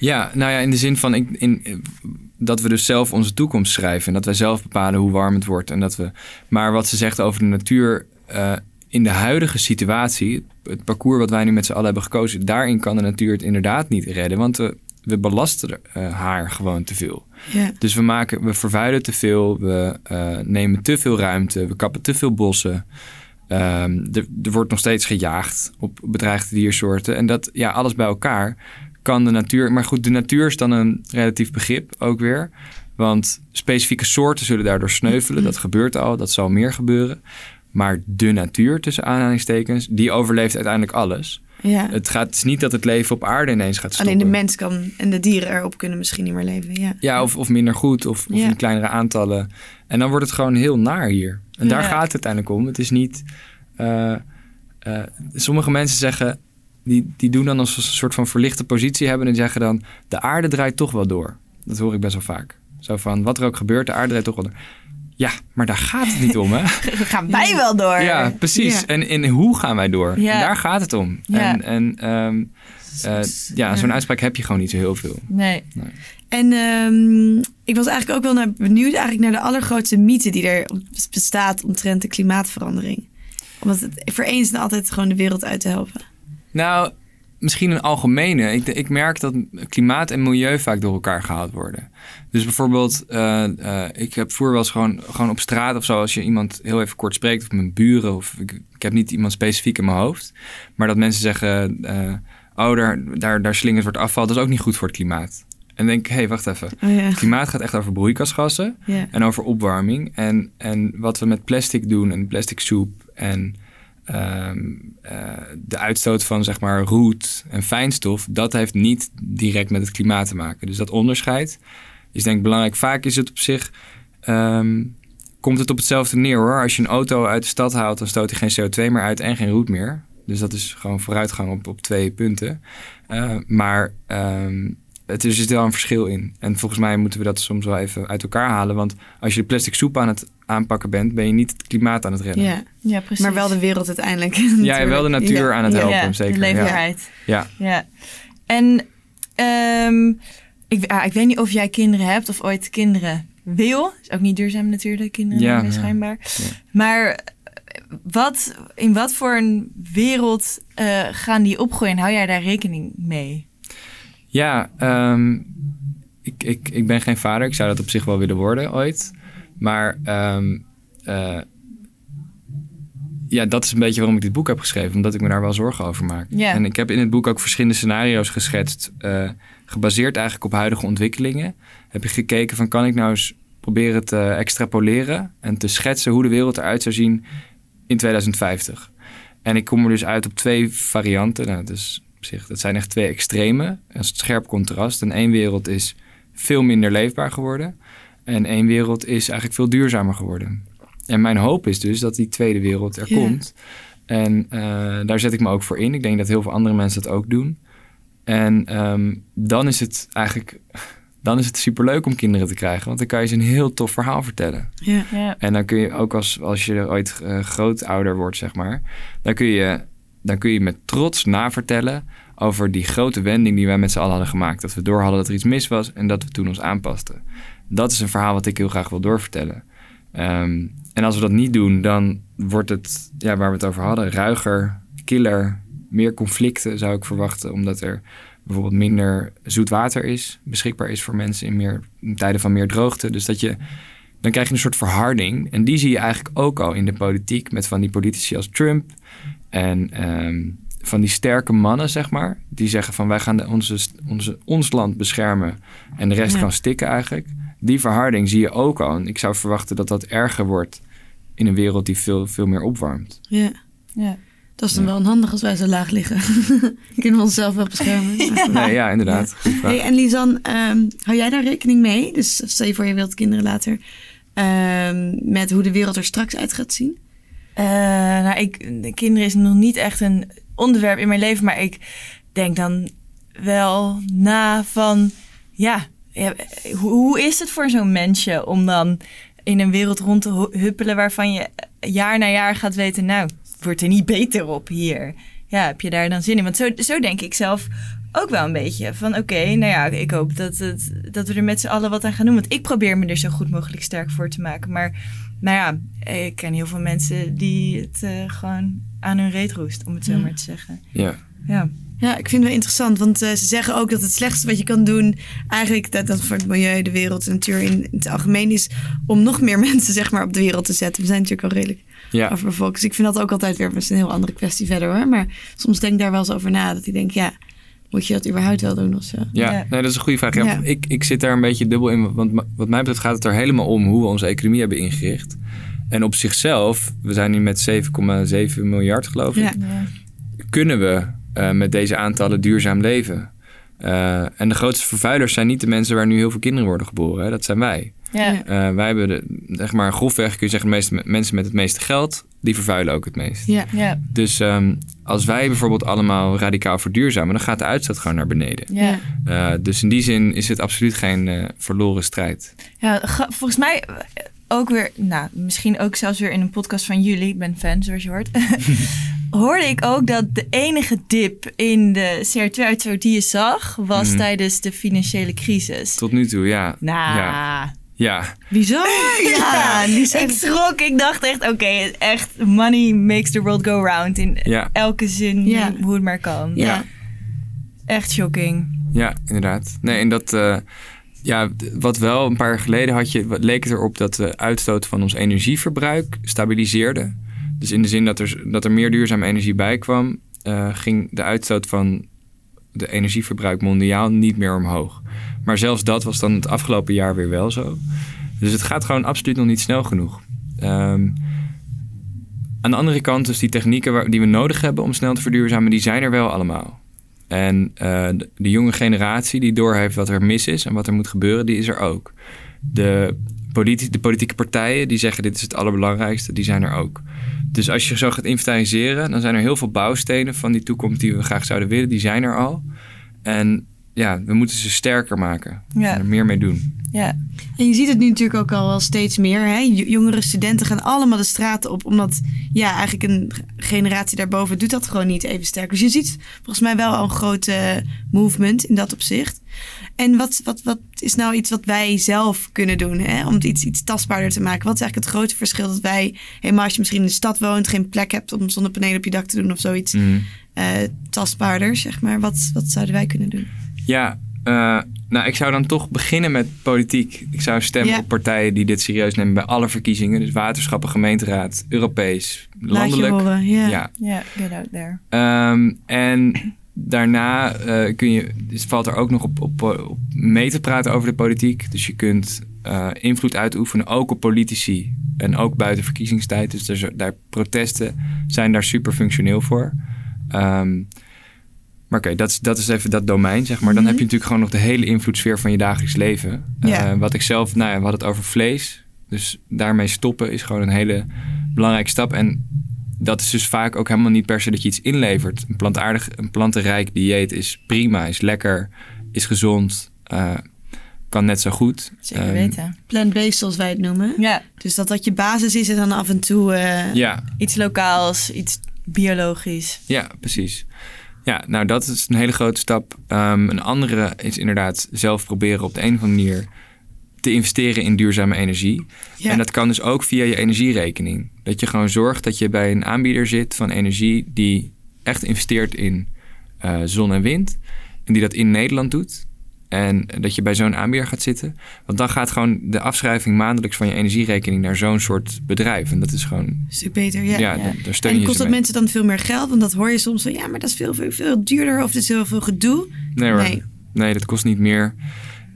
Ja, nou ja, in de zin van ik, in, dat we dus zelf onze toekomst schrijven. En dat wij zelf bepalen hoe warm het wordt. En dat we, maar wat ze zegt over de natuur. eh, in de huidige situatie, het parcours wat wij nu met z'n allen hebben gekozen, daarin kan de natuur het inderdaad niet redden. Want we, we belasten eh, haar gewoon te veel. Ja. Dus we, maken, we vervuilen te veel, we eh, nemen te veel ruimte, we kappen te veel bossen. Ehm, er, er wordt nog steeds gejaagd op bedreigde diersoorten. En dat, ja, alles bij elkaar kan de natuur. Maar goed, de natuur is dan een relatief begrip ook weer. Want specifieke soorten zullen daardoor sneuvelen. Dat gebeurt al, dat zal meer gebeuren. Maar de natuur, tussen aanhalingstekens, die overleeft uiteindelijk alles. ja. Het, gaat, het is niet dat het leven op aarde ineens gaat stoppen. Alleen de mens kan en de dieren erop kunnen misschien niet meer leven. Ja, Ja, of, of minder goed, of, of Ja. in kleinere aantallen. En dan wordt het gewoon heel naar hier. En daar Ja. gaat het uiteindelijk om. Het is niet... eh, eh, sommige mensen zeggen... Die, die doen dan als een soort van verlichte positie hebben... en zeggen dan... de aarde draait toch wel door. Dat hoor ik best wel vaak. Zo van, wat er ook gebeurt, de aarde draait toch wel door. Ja, maar daar gaat het niet om, hè? Gaan wij wel door. Ja, precies. Ja. En, en hoe gaan wij door? Ja. Daar gaat het om. Ja. En, en ehm, eh, ja, zo'n uitspraak heb je gewoon niet zo heel veel. Nee. En ehm, ik was eigenlijk ook wel naar, benieuwd eigenlijk naar de allergrootste mythe die er bestaat omtrent de klimaatverandering. Omdat het voor eens en altijd gewoon de wereld uit te helpen. Nou, misschien een algemene. Ik, ik merk dat klimaat en milieu vaak door elkaar gehaald worden. Dus bijvoorbeeld, eh, eh, ik heb vroeger wel eens gewoon, gewoon op straat of zo... als je iemand heel even kort spreekt, of mijn buren... of ik, ik heb niet iemand specifiek in mijn hoofd... maar dat mensen zeggen... eh, oh, daar, daar, daar slingert wordt afval, dat is ook niet goed voor het klimaat. En denk ik, hé, hey, wacht even. Oh ja. Klimaat gaat echt over broeikasgassen... en over opwarming. En, en wat we met plastic doen en plastic soep en ehm, eh, de uitstoot van zeg maar roet en fijnstof, dat heeft niet direct met het klimaat te maken. Dus dat onderscheid is denk ik belangrijk. Vaak is het op zich, ehm, komt het op hetzelfde neer hoor. Als je een auto uit de stad haalt, dan stoot hij geen CO2 meer uit en geen roet meer. Dus dat is gewoon vooruitgang op, op twee punten. Eh, maar ehm, het is, er zit wel een verschil in. En volgens mij moeten we dat soms wel even uit elkaar halen. Want als je de plastic soep aan het aanpakken bent, ben je niet het klimaat aan het redden. ja. Ja, precies. Maar wel de wereld uiteindelijk. Ja, wel de natuur Ja. aan het helpen, ja, zeker. De ja. leefbaarheid. Ja. Ja. En ehm, ik, ah, ik weet niet of jij kinderen hebt of ooit kinderen wil. Is ook niet duurzaam natuurlijk, kinderen Ja, schijnbaar. Ja. Maar eh, wat, in wat voor een wereld eh, gaan die opgroeien? Hou jij daar rekening mee? Ja, ehm, ik, ik, ik ben geen vader. Ik zou dat op zich wel willen worden ooit. Maar ehm, eh, ja, dat is een beetje waarom ik dit boek heb geschreven. Omdat ik me daar wel zorgen over maak. En ik heb in het boek ook verschillende scenario's geschetst. eh, gebaseerd eigenlijk op huidige ontwikkelingen. Heb ik gekeken van kan ik nou eens proberen te extrapoleren... en te schetsen hoe de wereld eruit zou zien in 2050. En ik kom er dus uit op twee varianten. Nou, dus op zich, dat zijn echt twee extreme. Dat is het scherp contrast. En één wereld is veel minder leefbaar geworden. En één wereld is eigenlijk veel duurzamer geworden. En mijn hoop is dus dat die tweede wereld er komt. En eh, daar zet ik me ook voor in. Ik denk dat heel veel andere mensen dat ook doen. En ehm, dan is het eigenlijk dan is het superleuk om kinderen te krijgen. Want dan kan je ze een heel tof verhaal vertellen. Ja. Ja. En dan kun je ook als, als je ooit eh, grootouder wordt, zeg maar, dan kun, je, dan kun je met trots navertellen over die grote wending die wij met z'n allen hadden gemaakt. Dat we door hadden dat er iets mis was en dat we toen ons aanpasten. Dat is een verhaal wat ik heel graag wil doorvertellen. Ehm, en als we dat niet doen, dan wordt het, ja, waar we het over hadden, ruiger, killer, meer conflicten zou ik verwachten, omdat er bijvoorbeeld minder zoet water is, beschikbaar is voor mensen in, meer, in tijden van meer droogte. Dus dat je dan krijg je een soort verharding. En die zie je eigenlijk ook al in de politiek met van die politici als Trump en ehm, van die sterke mannen, zeg maar. Die zeggen van wij gaan de, onze, onze, ons land beschermen en de rest Ja. kan stikken eigenlijk. Die verharding zie je ook al. En ik zou verwachten dat dat erger wordt in een wereld die veel, veel meer opwarmt. Ja. Ja. Dat is dan wel handig als wij zo laag liggen. Kunnen we onszelf wel beschermen. Nee, ja, inderdaad. Hey, en Lisan, ehm, hou jij daar rekening mee? Dus stel je voor je wilt kinderen later. ehm, met hoe de wereld er straks uit gaat zien? Eh, nou, ik, de kinderen is nog niet echt een onderwerp in mijn leven, maar ik denk dan wel na van, ja, hoe, is het voor zo'n mensje om dan in een wereld rond te hu- huppelen waarvan je jaar na jaar gaat weten, nou, wordt er niet beter op hier. Ja, heb je daar dan zin in? Want zo, zo denk ik zelf ook wel een beetje. Van oké, nou ja, ik hoop dat, het, dat we er met z'n allen wat aan gaan doen. Want ik probeer me er zo goed mogelijk sterk voor te maken. Maar nou ja, ik ken heel veel mensen die het eh, gewoon aan hun reet roest, om het zo Ja. maar te zeggen. Ja. Ja, Ja, ik vind het wel interessant, want eh, ze zeggen ook dat het slechtste wat je kan doen, eigenlijk dat, dat voor het milieu, de wereld, de natuur in, het algemeen is, om nog meer mensen zeg maar op de wereld te zetten. We zijn natuurlijk al redelijk Ja. overbevolkt, dus ik vind dat ook altijd weer dat is een heel andere kwestie verder hoor. Maar soms denk ik daar wel eens over na, dat ik denk, ja, moet je dat überhaupt wel doen of zo? Ja, Ja. Nee, dat is een goede vraag. Ja, Ja. Ik, ik zit daar een beetje dubbel in. Want wat mij betreft gaat het er helemaal om hoe we onze economie hebben ingericht. En op zichzelf, we zijn nu met 7,7 miljard geloof ik, Ja. ja. kunnen we eh, met deze aantallen duurzaam leven. Eh, en de grootste vervuilers zijn niet de mensen waar nu heel veel kinderen worden geboren. Hè? Dat zijn wij. Ja. Eh, wij hebben, de, zeg maar, grofweg kun je zeggen, de meeste mensen met het meeste geld, die vervuilen ook het meest. Ja. ja. Dus ehm, als wij bijvoorbeeld allemaal radicaal verduurzamen, dan gaat de uitstoot gewoon naar beneden. ja. Eh, dus in die zin is het absoluut geen eh, verloren strijd. Ja, volgens mij ook weer, nou, misschien ook zelfs weer in een podcast van jullie, ik ben fan zoals je hoort, hoorde ik ook dat de enige dip in de CO2-uitstoot die je zag, was Mhm. tijdens de financiële crisis. Tot nu toe, ja. Nou, Ja. Ja. Bizar! Ja, die zijn... ik schrok. Ik dacht echt, oké, echt, money makes the world go round in Ja. elke zin, Ja. hoe het maar kan. Ja. Echt shocking. Ja, inderdaad. Nee, en dat, eh, ja, wat wel een paar jaar geleden had je, wat- leek het erop dat de uitstoot van ons energieverbruik stabiliseerde. Dus in de zin dat er, dat er meer duurzame energie bij kwam, eh, ging de uitstoot van de energieverbruik mondiaal niet meer omhoog. Maar zelfs dat was dan het afgelopen jaar weer wel zo. Dus het gaat gewoon absoluut nog niet snel genoeg. Ehm, aan de andere kant, dus die technieken die we nodig hebben om snel te verduurzamen, die zijn er wel allemaal. En eh, de, de jonge generatie die doorheeft wat er mis is en wat er moet gebeuren, die is er ook. De, politi de politieke partijen die zeggen dit is het allerbelangrijkste, die zijn er ook. Dus als je zo gaat inventariseren, dan zijn er heel veel bouwstenen van die toekomst die we graag zouden willen, die zijn er al. En ja, we moeten ze sterker maken Ja. en er meer mee doen. Ja, En je ziet het nu natuurlijk ook al wel steeds meer. Hè? Jongere studenten gaan allemaal de straten op. Omdat ja, eigenlijk een generatie daarboven doet dat gewoon niet even sterk. Dus je ziet volgens mij wel al een grote movement in dat opzicht. En wat, wat, wat is nou iets wat wij zelf kunnen doen hè? om het iets, iets tastbaarder te maken? Wat is eigenlijk het grote verschil dat wij, helemaal als je misschien in de stad woont, geen plek hebt om zonnepanelen op je dak te doen of zoiets Mhm. eh, tastbaarder, zeg maar. Wat, wat zouden wij kunnen doen? Ja, eh, nou, ik zou dan toch beginnen met politiek. Ik zou stemmen Ja. op partijen die dit serieus nemen bij alle verkiezingen. Dus waterschappen, gemeenteraad, Europees, landelijk. Laat je horen. Ja. Ja. ja, get out there. Ehm, en daarna eh, kun je, dus valt er ook nog op, op, op mee te praten over de politiek. Dus je kunt eh, invloed uitoefenen, ook op politici. En ook buiten verkiezingstijd. Dus er, daar, protesten zijn daar super functioneel voor. Ehm, maar oké, dat, is- dat is even dat domein, zeg maar. Dan heb je natuurlijk gewoon nog de hele invloedssfeer van je dagelijks leven. Eh, wat ik zelf, nou ja, we hadden het over vlees. Dus daarmee stoppen is gewoon een hele belangrijke stap. En dat is dus vaak ook helemaal niet per se dat je iets inlevert. Een plantaardig, een plantenrijk dieet is prima, is lekker, is gezond, eh, kan net zo goed. Zeker Ehm, weten. Plant-based, zoals wij het noemen. Ja, Dus dat dat je basis is en dan af en toe... eh, Ja, iets lokaals, iets biologisch. ja, precies. Ja, nou dat is een hele grote stap. Ehm, een andere is inderdaad zelf proberen op de een of andere manier te investeren in duurzame energie. Ja. En dat kan dus ook via je energierekening. Dat je gewoon zorgt dat je bij een aanbieder zit van energie die echt investeert in eh, zon en wind. En die dat in Nederland doet. En dat je bij zo'n aanbieder gaat zitten. Want dan gaat gewoon de afschrijving maandelijks van je energierekening naar zo'n soort bedrijf. En dat is gewoon. Stuk beter, ja. Ja, Ja. daar- daar steun En je kost dat mee. mensen dan veel meer geld? Want dat hoor je soms van, ja, maar dat is veel, veel, veel duurder of het is heel veel gedoe. Nee hoor. Nee. Nee. dat kost niet meer.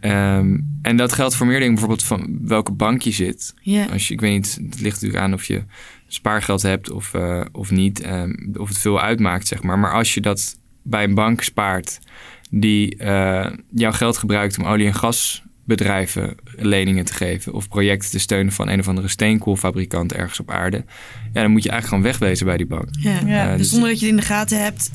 Ehm, en dat geldt voor meer dingen. Bijvoorbeeld van welke bank je zit. Ja. Als je, ik weet niet, het ligt natuurlijk aan of je spaargeld hebt of, eh, of niet. ehm, of het veel uitmaakt, zeg maar. Maar als je dat bij een bank spaart die eh, jouw geld gebruikt om olie- en gasbedrijven leningen te geven. Of projecten te steunen van een of andere steenkoolfabrikant ergens op aarde. Ja, dan moet je eigenlijk gewoon wegwezen bij die bank. Ja. Ja. Eh, Dus dus- zonder dat je het in de gaten hebt,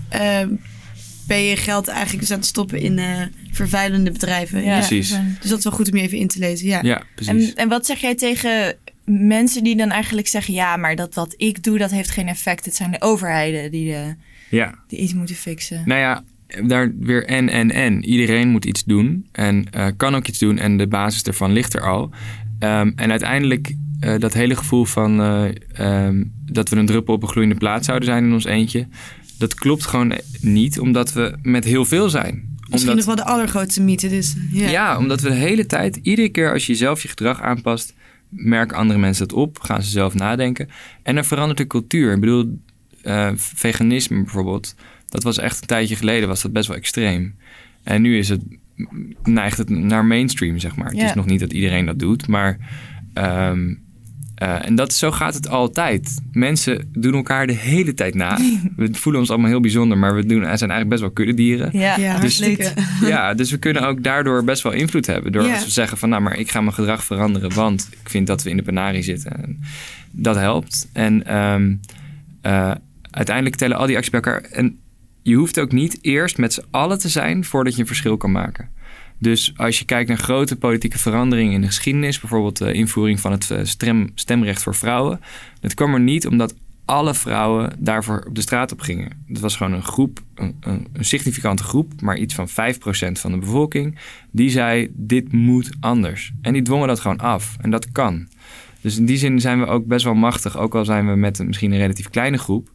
eh, ben je geld eigenlijk dus aan het stoppen in eh, vervuilende bedrijven. Ja, Precies. Dus dat is wel goed om je even in te lezen. Ja. ja, precies. En, en wat zeg jij tegen mensen die dan eigenlijk zeggen... ja, maar dat wat ik doe, dat heeft geen effect. Het zijn de overheden die, de, ja. die iets moeten fixen. Nou ja, daar weer en, en, en. Iedereen moet iets doen en eh, kan ook iets doen en de basis ervan ligt er al. Ehm, en uiteindelijk eh, dat hele gevoel van eh, ehm, dat we een druppel op een gloeiende plaat zouden zijn in ons eentje, dat klopt gewoon niet, omdat we met heel veel zijn. Misschien Omdat, nog wel de allergrootste mythe. Dus, ja. ja. omdat we de hele tijd, iedere keer als je zelf je gedrag aanpast, merken andere mensen dat op, gaan ze zelf nadenken. En dan verandert de cultuur. Ik bedoel, eh, veganisme bijvoorbeeld, dat was echt een tijdje geleden, was dat best wel extreem. En nu is het, neigt het naar mainstream, zeg maar. Het is nog niet dat iedereen dat doet, maar... ehm, eh, en dat, zo gaat het altijd. Mensen doen elkaar de hele tijd na. We voelen ons allemaal heel bijzonder, maar we doen, zijn eigenlijk best wel kuddedieren. Ja, Ja, Dus-. Ja, dus we kunnen ook daardoor best wel invloed hebben. Door Ja. als we zeggen van nou, maar ik ga mijn gedrag veranderen, want ik vind dat we in de penarie zitten. En dat helpt. En ehm, eh, uiteindelijk tellen al die acties bij elkaar. En je hoeft ook niet eerst met z'n allen te zijn voordat je een verschil kan maken. Dus als je kijkt naar grote politieke veranderingen in de geschiedenis, bijvoorbeeld de invoering van het eh, stem, stemrecht voor vrouwen, dat kwam er niet omdat alle vrouwen daarvoor op de straat op gingen. Het was gewoon een groep, een, een, een significante groep, maar iets van 5% van de bevolking, die zei: dit moet anders. En die dwongen dat gewoon af. En dat kan. Dus in die zin zijn we ook best wel machtig, ook al zijn we met een, misschien een relatief kleine groep,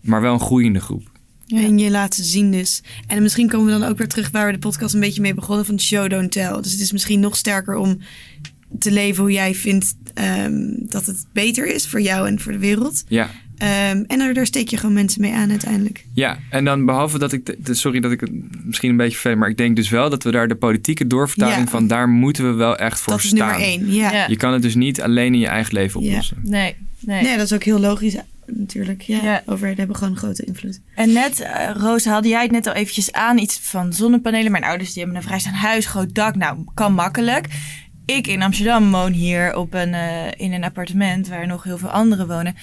maar wel een groeiende groep. En je laten zien dus. En misschien komen we dan ook weer terug waar we de podcast een beetje mee begonnen van show don't tell. Dus het is misschien nog sterker om te leven hoe jij vindt ehm, dat het beter is voor jou en voor de wereld. Ja. Ehm, en daar, daar steek je gewoon mensen mee aan uiteindelijk. Ja, en dan behalve dat ik, de- sorry dat ik het misschien een beetje vervel, maar ik denk dus wel dat we daar de politieke doorvertaling Ja. van, daar moeten we wel echt voor dat is staan. nummer één. Ja. Ja. Je kan het dus niet alleen in je eigen leven Ja. oplossen. Nee, nee. Nee, dat is ook heel logisch natuurlijk. Ja. Ja. Overheden hebben gewoon grote invloed. En net, eh, Roos, haalde jij het net al eventjes aan. Iets van zonnepanelen. Mijn ouders die hebben een vrijstaand huis, groot dak. Nou, kan makkelijk. Ik in Amsterdam woon hier op een, eh, in een appartement waar nog heel veel anderen wonen.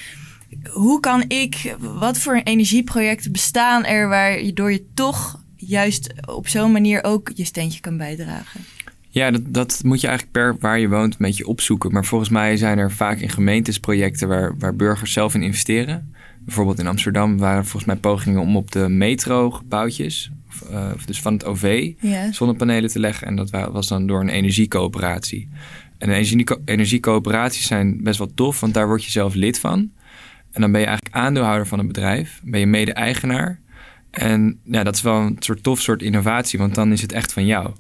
Hoe kan ik, wat voor energieprojecten bestaan er waardoor je toch juist op zo'n manier ook je steentje kan bijdragen? Ja, dat, dat moet je eigenlijk per waar je woont een beetje opzoeken. Maar volgens mij zijn er vaak in gemeentes projecten waar, waar burgers zelf in investeren. Bijvoorbeeld in Amsterdam waren volgens mij pogingen om op de metro-gebouwtjes, of, eh, dus van het OV, zonnepanelen te leggen. En dat wa- was dan door een energiecoöperatie. En energie- energiecoöperaties zijn best wel tof, want daar word je zelf lid van. En dan ben je eigenlijk aandeelhouder van een bedrijf, ben je mede-eigenaar. En ja, dat is wel een soort tof soort innovatie, want dan is het echt van jou.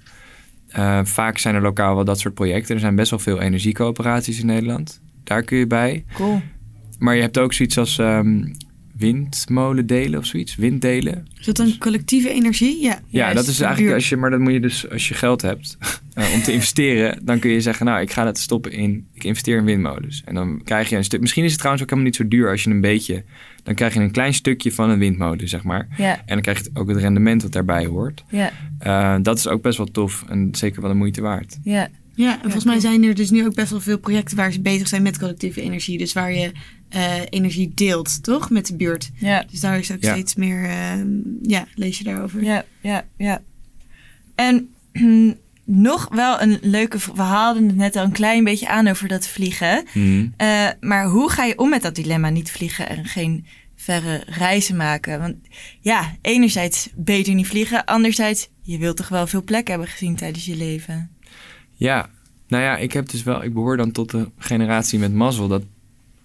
Eh, vaak zijn er lokaal wel dat soort projecten. Er zijn best wel veel energiecoöperaties in Nederland. Daar kun je bij. Cool. Maar je hebt ook zoiets als ehm windmolendelen of zoiets. Winddelen. Is dat dan collectieve energie? Ja. Ja, dat is eigenlijk als je, maar dat moet je dus als je geld hebt eh, om te investeren, dan kun je zeggen, nou, ik ga dat stoppen in, ik investeer in windmolens. En dan krijg je een stuk. Misschien is het trouwens ook helemaal niet zo duur als je een beetje, dan krijg je een klein stukje van een windmolen, zeg maar. Ja, En dan krijg je ook het rendement wat daarbij hoort. ja, Eh, dat is ook best wel tof en zeker wel de moeite waard. ja. Ja, en volgens mij zijn er dus nu ook best wel veel projecten waar ze bezig zijn met collectieve energie. Dus waar je eh, energie deelt, toch? Met de buurt. ja. Dus daar is ook Ja. steeds meer, ehm, ja, lees je daarover. Ja, ja, ja. En nog wel een leuke... We haalden het net al een klein beetje aan over dat vliegen. Mhm. Eh, maar hoe ga je om met dat dilemma niet vliegen en geen verre reizen maken? Want ja, enerzijds beter niet vliegen. Anderzijds, je wilt toch wel veel plek hebben gezien tijdens je leven. Ja, nou ja, ik heb dus wel, ik behoor dan tot de generatie met mazzel dat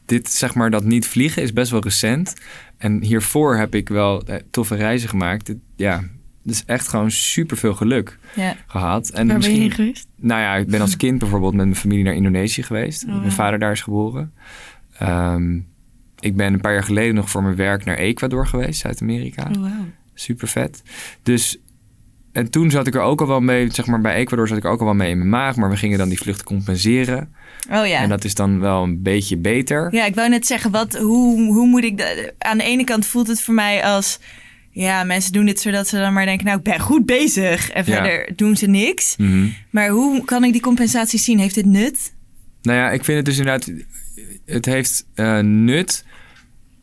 dit, zeg maar, dat niet vliegen is best wel recent. En hiervoor heb ik wel eh, toffe reizen gemaakt. Ja, Dus echt gewoon super veel geluk Ja. gehad. En Waar ben je misschien, geweest? Nou ja, ik ben als kind bijvoorbeeld met mijn familie naar Indonesië geweest. Oh, Mijn vader daar is geboren. Ehm, ik ben een paar jaar geleden nog voor mijn werk naar Ecuador geweest, Zuid-Amerika. Oh, wauw. Super vet. Dus, en toen zat ik er ook al wel mee, zeg maar bij Ecuador zat ik er ook al wel mee in mijn maag. Maar we gingen dan die vlucht compenseren. Oh ja. En dat is dan wel een beetje beter. Ja, ik wou net zeggen, wat, hoe, hoe moet ik... dat- aan de ene kant voelt het voor mij als... Ja, mensen doen dit zodat ze dan maar denken... Nou, ik ben goed bezig. En Ja. verder doen ze niks. Mhm. Maar hoe kan ik die compensatie zien? Heeft het nut? Nou ja, ik vind het dus inderdaad, het heeft eh, nut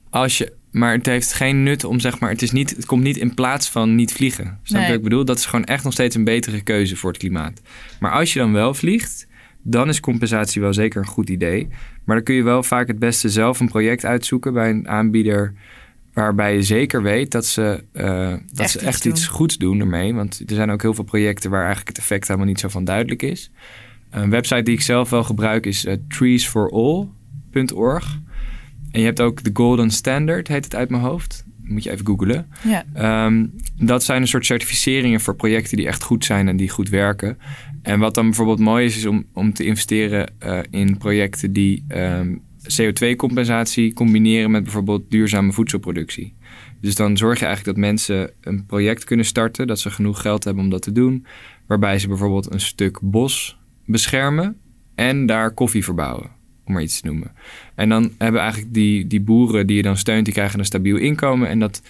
als je, maar het heeft geen nut om zeg maar, het is niet, het komt niet in plaats van niet vliegen. Snap je Nee. wat ik bedoel? Dat is gewoon echt nog steeds een betere keuze voor het klimaat. Maar als je dan wel vliegt, dan is compensatie wel zeker een goed idee. Maar dan kun je wel vaak het beste zelf een project uitzoeken bij een aanbieder waarbij je zeker weet dat ze, eh, dat Echt ze iets echt iets goeds doen ermee. Want er zijn ook heel veel projecten waar eigenlijk het effect helemaal niet zo van duidelijk is. Een website die ik zelf wel gebruik is eh, treesforall.org. En je hebt ook de Golden Standard, heet het uit mijn hoofd. Moet je even googlen. Ja. Ehm, dat zijn een soort certificeringen voor projecten die echt goed zijn en die goed werken. En wat dan bijvoorbeeld mooi is, is om, om te investeren eh, in projecten die ehm, CO2-compensatie combineren met bijvoorbeeld duurzame voedselproductie. Dus dan zorg je eigenlijk dat mensen een project kunnen starten, dat ze genoeg geld hebben om dat te doen, waarbij ze bijvoorbeeld een stuk bos beschermen en daar koffie verbouwen, om maar iets te noemen. En dan hebben eigenlijk die, die boeren die je dan steunt, die krijgen een stabiel inkomen en dat,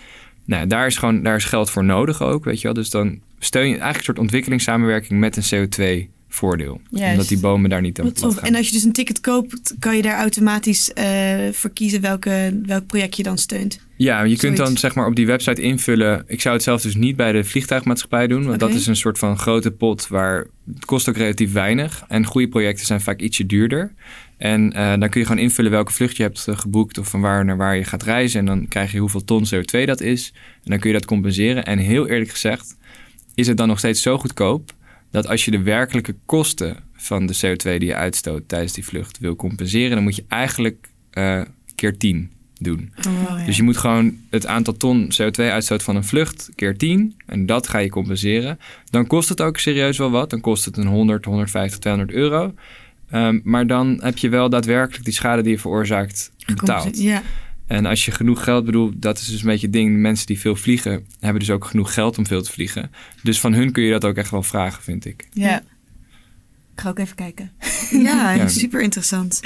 nou, daar is gewoon daar is geld voor nodig ook, weet je wel. Dus dan steun je eigenlijk een soort ontwikkelingssamenwerking met een CO2-voordeel, Juist. omdat die bomen daar niet aan Wat. En als je dus een ticket koopt, kan je daar automatisch eh voor kiezen welke, welk project je dan steunt. Ja, je kunt dan zeg maar op die website invullen. Ik zou het zelf dus niet bij de vliegtuigmaatschappij doen. Want dat is een soort van grote pot waar het kost ook relatief weinig. En goede projecten zijn vaak ietsje duurder. En eh, dan kun je gewoon invullen welke vlucht je hebt eh, geboekt of van waar naar waar je gaat reizen. En dan krijg je hoeveel ton CO2 dat is. En dan kun je dat compenseren. En heel eerlijk gezegd is het dan nog steeds zo goedkoop dat als je de werkelijke kosten van de CO2 die je uitstoot tijdens die vlucht wil compenseren, dan moet je eigenlijk eh, keer 10 doen. Oh, Dus je moet gewoon het aantal ton CO2-uitstoot van een vlucht keer 10 en dat ga je compenseren. Dan kost het ook serieus wel wat. Dan kost het een 100, 150, 200 euro. Ehm, maar dan heb je wel daadwerkelijk die schade die je veroorzaakt betaald. Ja. En als je genoeg geld bedoelt, dat is dus een beetje het ding. Mensen die veel vliegen, hebben dus ook genoeg geld om veel te vliegen. Dus van hun kun je dat ook echt wel vragen, vind ik. Ja. Ik ga ook even kijken. Ja, Ja. super interessant.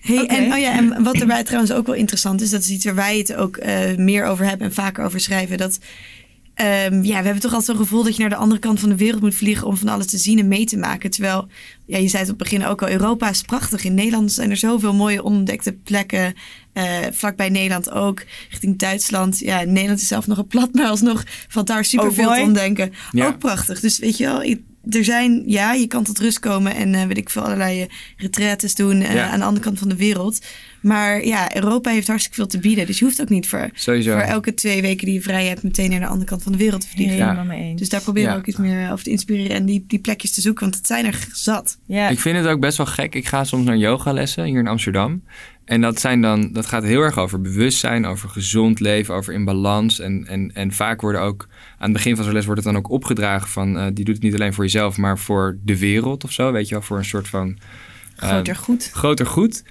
Hey, en, oh ja, en wat erbij trouwens ook wel interessant is, dat is iets waar wij het ook eh, meer over hebben en vaker over schrijven. Dat ehm, ja, we hebben toch altijd zo'n gevoel dat je naar de andere kant van de wereld moet vliegen om van alles te zien en mee te maken. Terwijl, ja, je zei het op het begin ook al, Europa is prachtig. In Nederland zijn er zoveel mooie onontdekte plekken. eh vlakbij Nederland ook, richting Duitsland. Ja, Nederland is zelf nogal plat, maar alsnog valt daar superveel mooi. te ontdenken. Ja. Ook prachtig. Dus weet je wel, er zijn, ja, je kan tot rust komen en eh weet ik veel, allerlei eh, retretes doen Ja. aan de andere kant van de wereld. Maar ja, Europa heeft hartstikke veel te bieden. Dus je hoeft ook niet voor, Sowieso. voor elke twee weken die je vrij hebt meteen naar de andere kant van de wereld te vliegen. Ja. Helemaal mee eens. Dus daar proberen we ook iets meer over te inspireren en die, die plekjes te zoeken, want het zijn er zat. ja. Ik vind het ook best wel gek. Ik ga soms naar yogalessen hier in Amsterdam. En dat, zijn dan, dat gaat heel erg over bewustzijn, over gezond leven, over in balans. En, en, en vaak worden ook, aan het begin van zo'n les wordt het dan ook opgedragen van... eh, die doet het niet alleen voor jezelf, maar voor de wereld of zo. Weet je wel, voor een soort van... Groter goed. groter goed.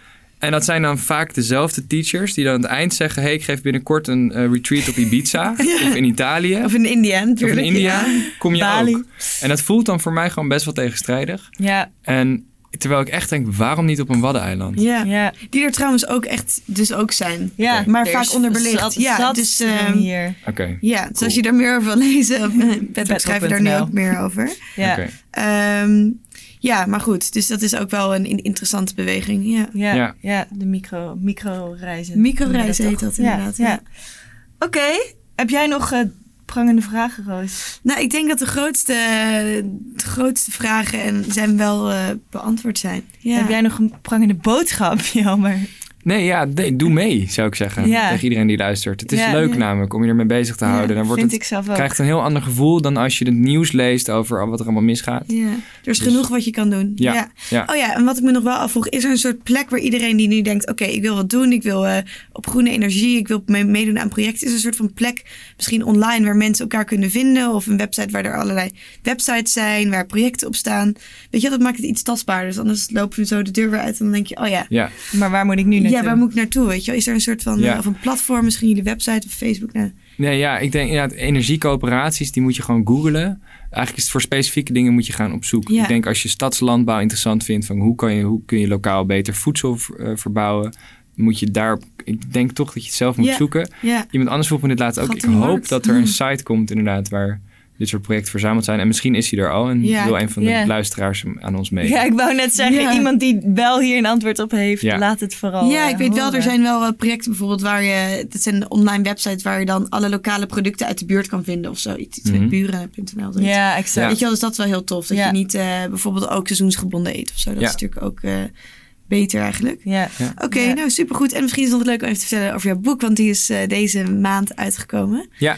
En dat zijn dan vaak dezelfde teachers die dan aan het eind zeggen... hey, ik geef binnenkort een eh, retreat op Ibiza of in Italië Of in India of in India. Ja. Kom je Bali. ook. En dat voelt dan voor mij gewoon best wel tegenstrijdig. Ja. En terwijl ik echt denk, waarom niet op een waddeneiland? Ja. Ja. die er trouwens ook echt dus ook zijn. Ja. Maar Er vaak onderbelicht. zat- Ja, zat dus, ehm, hier. Oké, Ja, dus Cool. als je daar meer over wil lezen, op Bedrock schrijf je daar nu ook meer over. Ja. oké. Ehm, ja, maar goed. Dus dat is ook wel een in- interessante beweging. Ja. Ja, Ja. ja. de micro, micro-reizen. Microreizen heet dat inderdaad, Ja, ja. ja. Oké, heb jij nog eh, prangende vragen, Roos? Nou, ik denk dat de grootste, de grootste vragen en zijn wel eh, beantwoord zijn. Ja. Heb jij nog een prangende boodschap, Jammer? Nee, ja, nee, doe mee, zou ik zeggen. Ja. Tegen iedereen die luistert. Het is Ja. leuk Ja. namelijk om je ermee bezig te houden. Dan wordt Vind het, ik zelf ook. krijgt een heel ander gevoel dan als je het nieuws leest over wat er allemaal misgaat. Ja, er is Dus- genoeg wat je kan doen. Ja. Oh ja, en wat ik me nog wel afvroeg, is er een soort plek waar iedereen die nu denkt, oké, ik wil wat doen, ik wil eh, op groene energie, ik wil mee- meedoen aan projecten, is er een soort van plek, misschien online, waar mensen elkaar kunnen vinden, of een website waar er allerlei websites zijn, waar projecten op staan. Weet je, dat maakt het iets tastbaarder. Dus anders lopen we zo de deur weer uit en dan denk je, oh ja, Ja, Maar waar moet ik nu naartoe? Ja, waar moet ik naartoe? Weet je, is er een soort van, Ja. eh, of een platform, misschien jullie website of Facebook? Nou, Nee, ja, ik denk ja, energiecoöperaties, die moet je gewoon googlen. Eigenlijk is het voor specifieke dingen moet je gaan op zoek. Ja. Ik denk als je stadslandbouw interessant vindt, van hoe, kan je, hoe kun je lokaal beter voedsel eh, verbouwen, moet je daar, ik denk toch dat je het zelf moet zoeken. Iemand anders vroeg me dit laatst ook. Gat Ik hoop markt. dat er een site komt inderdaad waar dit soort projecten verzameld zijn. En misschien is hij er al en Ja. wil een van de Ja. luisteraars aan ons mee. Ja, ik wou net zeggen, Ja. iemand die wel hier een antwoord op heeft, Ja. laat het vooral ja, eh, ik weet wel, er zijn wel eh, projecten bijvoorbeeld waar je, dat zijn online websites waar je dan alle lokale producten uit de buurt kan vinden of zo. Iets, iets Mhm. met buren.nl. Ja, exact. Weet je wel, dus dat is wel heel tof. Dat Ja. je niet eh, bijvoorbeeld ook seizoensgebonden eet of zo. Dat Ja. is natuurlijk ook eh, beter eigenlijk. Ja. Oké, Ja. nou supergoed. En misschien is het nog leuk om even te vertellen over jouw boek, want die is eh, deze maand uitgekomen. Ja,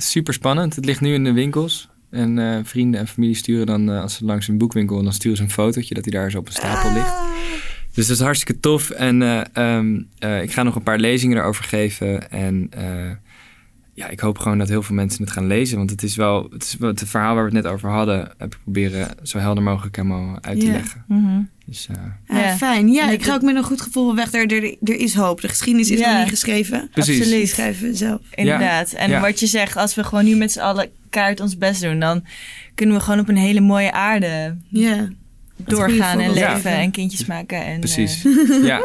super spannend. Het ligt nu in de winkels. En eh, vrienden en familie sturen dan, eh, als ze langs een boekwinkel, dan sturen ze een fotootje dat hij daar zo op een stapel ligt. Ah. Dus dat is hartstikke tof. En eh, ehm, eh, ik ga nog een paar lezingen erover geven. En ja, ik hoop gewoon dat heel veel mensen het gaan lezen. Want het is wel, het, is wel het verhaal waar we het net over hadden, heb ik proberen zo helder mogelijk helemaal uit te Ja. leggen. Mhm. Dus eh, Ah, Ja. Fijn. Ja, ik ga ook met een goed gevoel weg. Er, er, er is hoop. De geschiedenis is Ja. nog niet geschreven. Precies. Die Absoluut. schrijven we zelf. Inderdaad. En Ja. wat je zegt, als we gewoon nu met z'n allen kaart ons best doen, dan kunnen we gewoon op een hele mooie aarde Ja. Doorgaan en leven en kindjes maken. En, precies. eh, ja.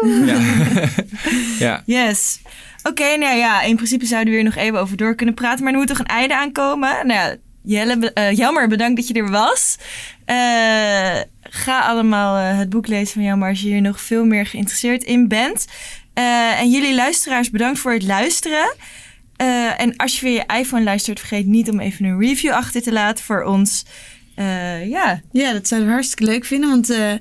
ja. ja. yes. Oké, nou ja, in principe zouden we hier nog even over door kunnen praten, maar er moet toch een einde aankomen. Nou ja, Jelle, eh, jammer, bedankt dat je er was. Eh, ga allemaal eh, het boek lezen van Jammer als je hier nog veel meer geïnteresseerd in bent. En jullie luisteraars, bedankt voor het luisteren. En als je via je iPhone luistert, vergeet niet om even een review achter te laten voor ons. Eh, ja, Ja, dat zouden we hartstikke leuk vinden, want eh,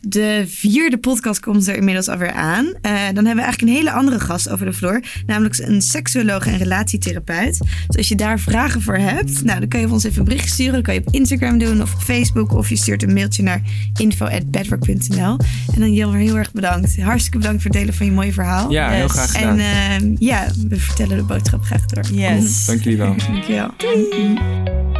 de vierde podcast komt er inmiddels alweer aan. Eh, dan hebben we eigenlijk een hele andere gast over de vloer, namelijk een seksuoloog en relatietherapeut. Dus als je daar vragen voor hebt, nou, dan kan je ons even een bericht sturen. Dat kan je op Instagram doen of op Facebook, of je stuurt een mailtje naar info.bedwork.nl. En dan Jelmer, heel erg bedankt. Hartstikke bedankt voor het delen van je mooie verhaal. ja, heel graag gedaan. En ja, we vertellen de boodschap graag door. yes. Dank jullie wel. Dankjewel.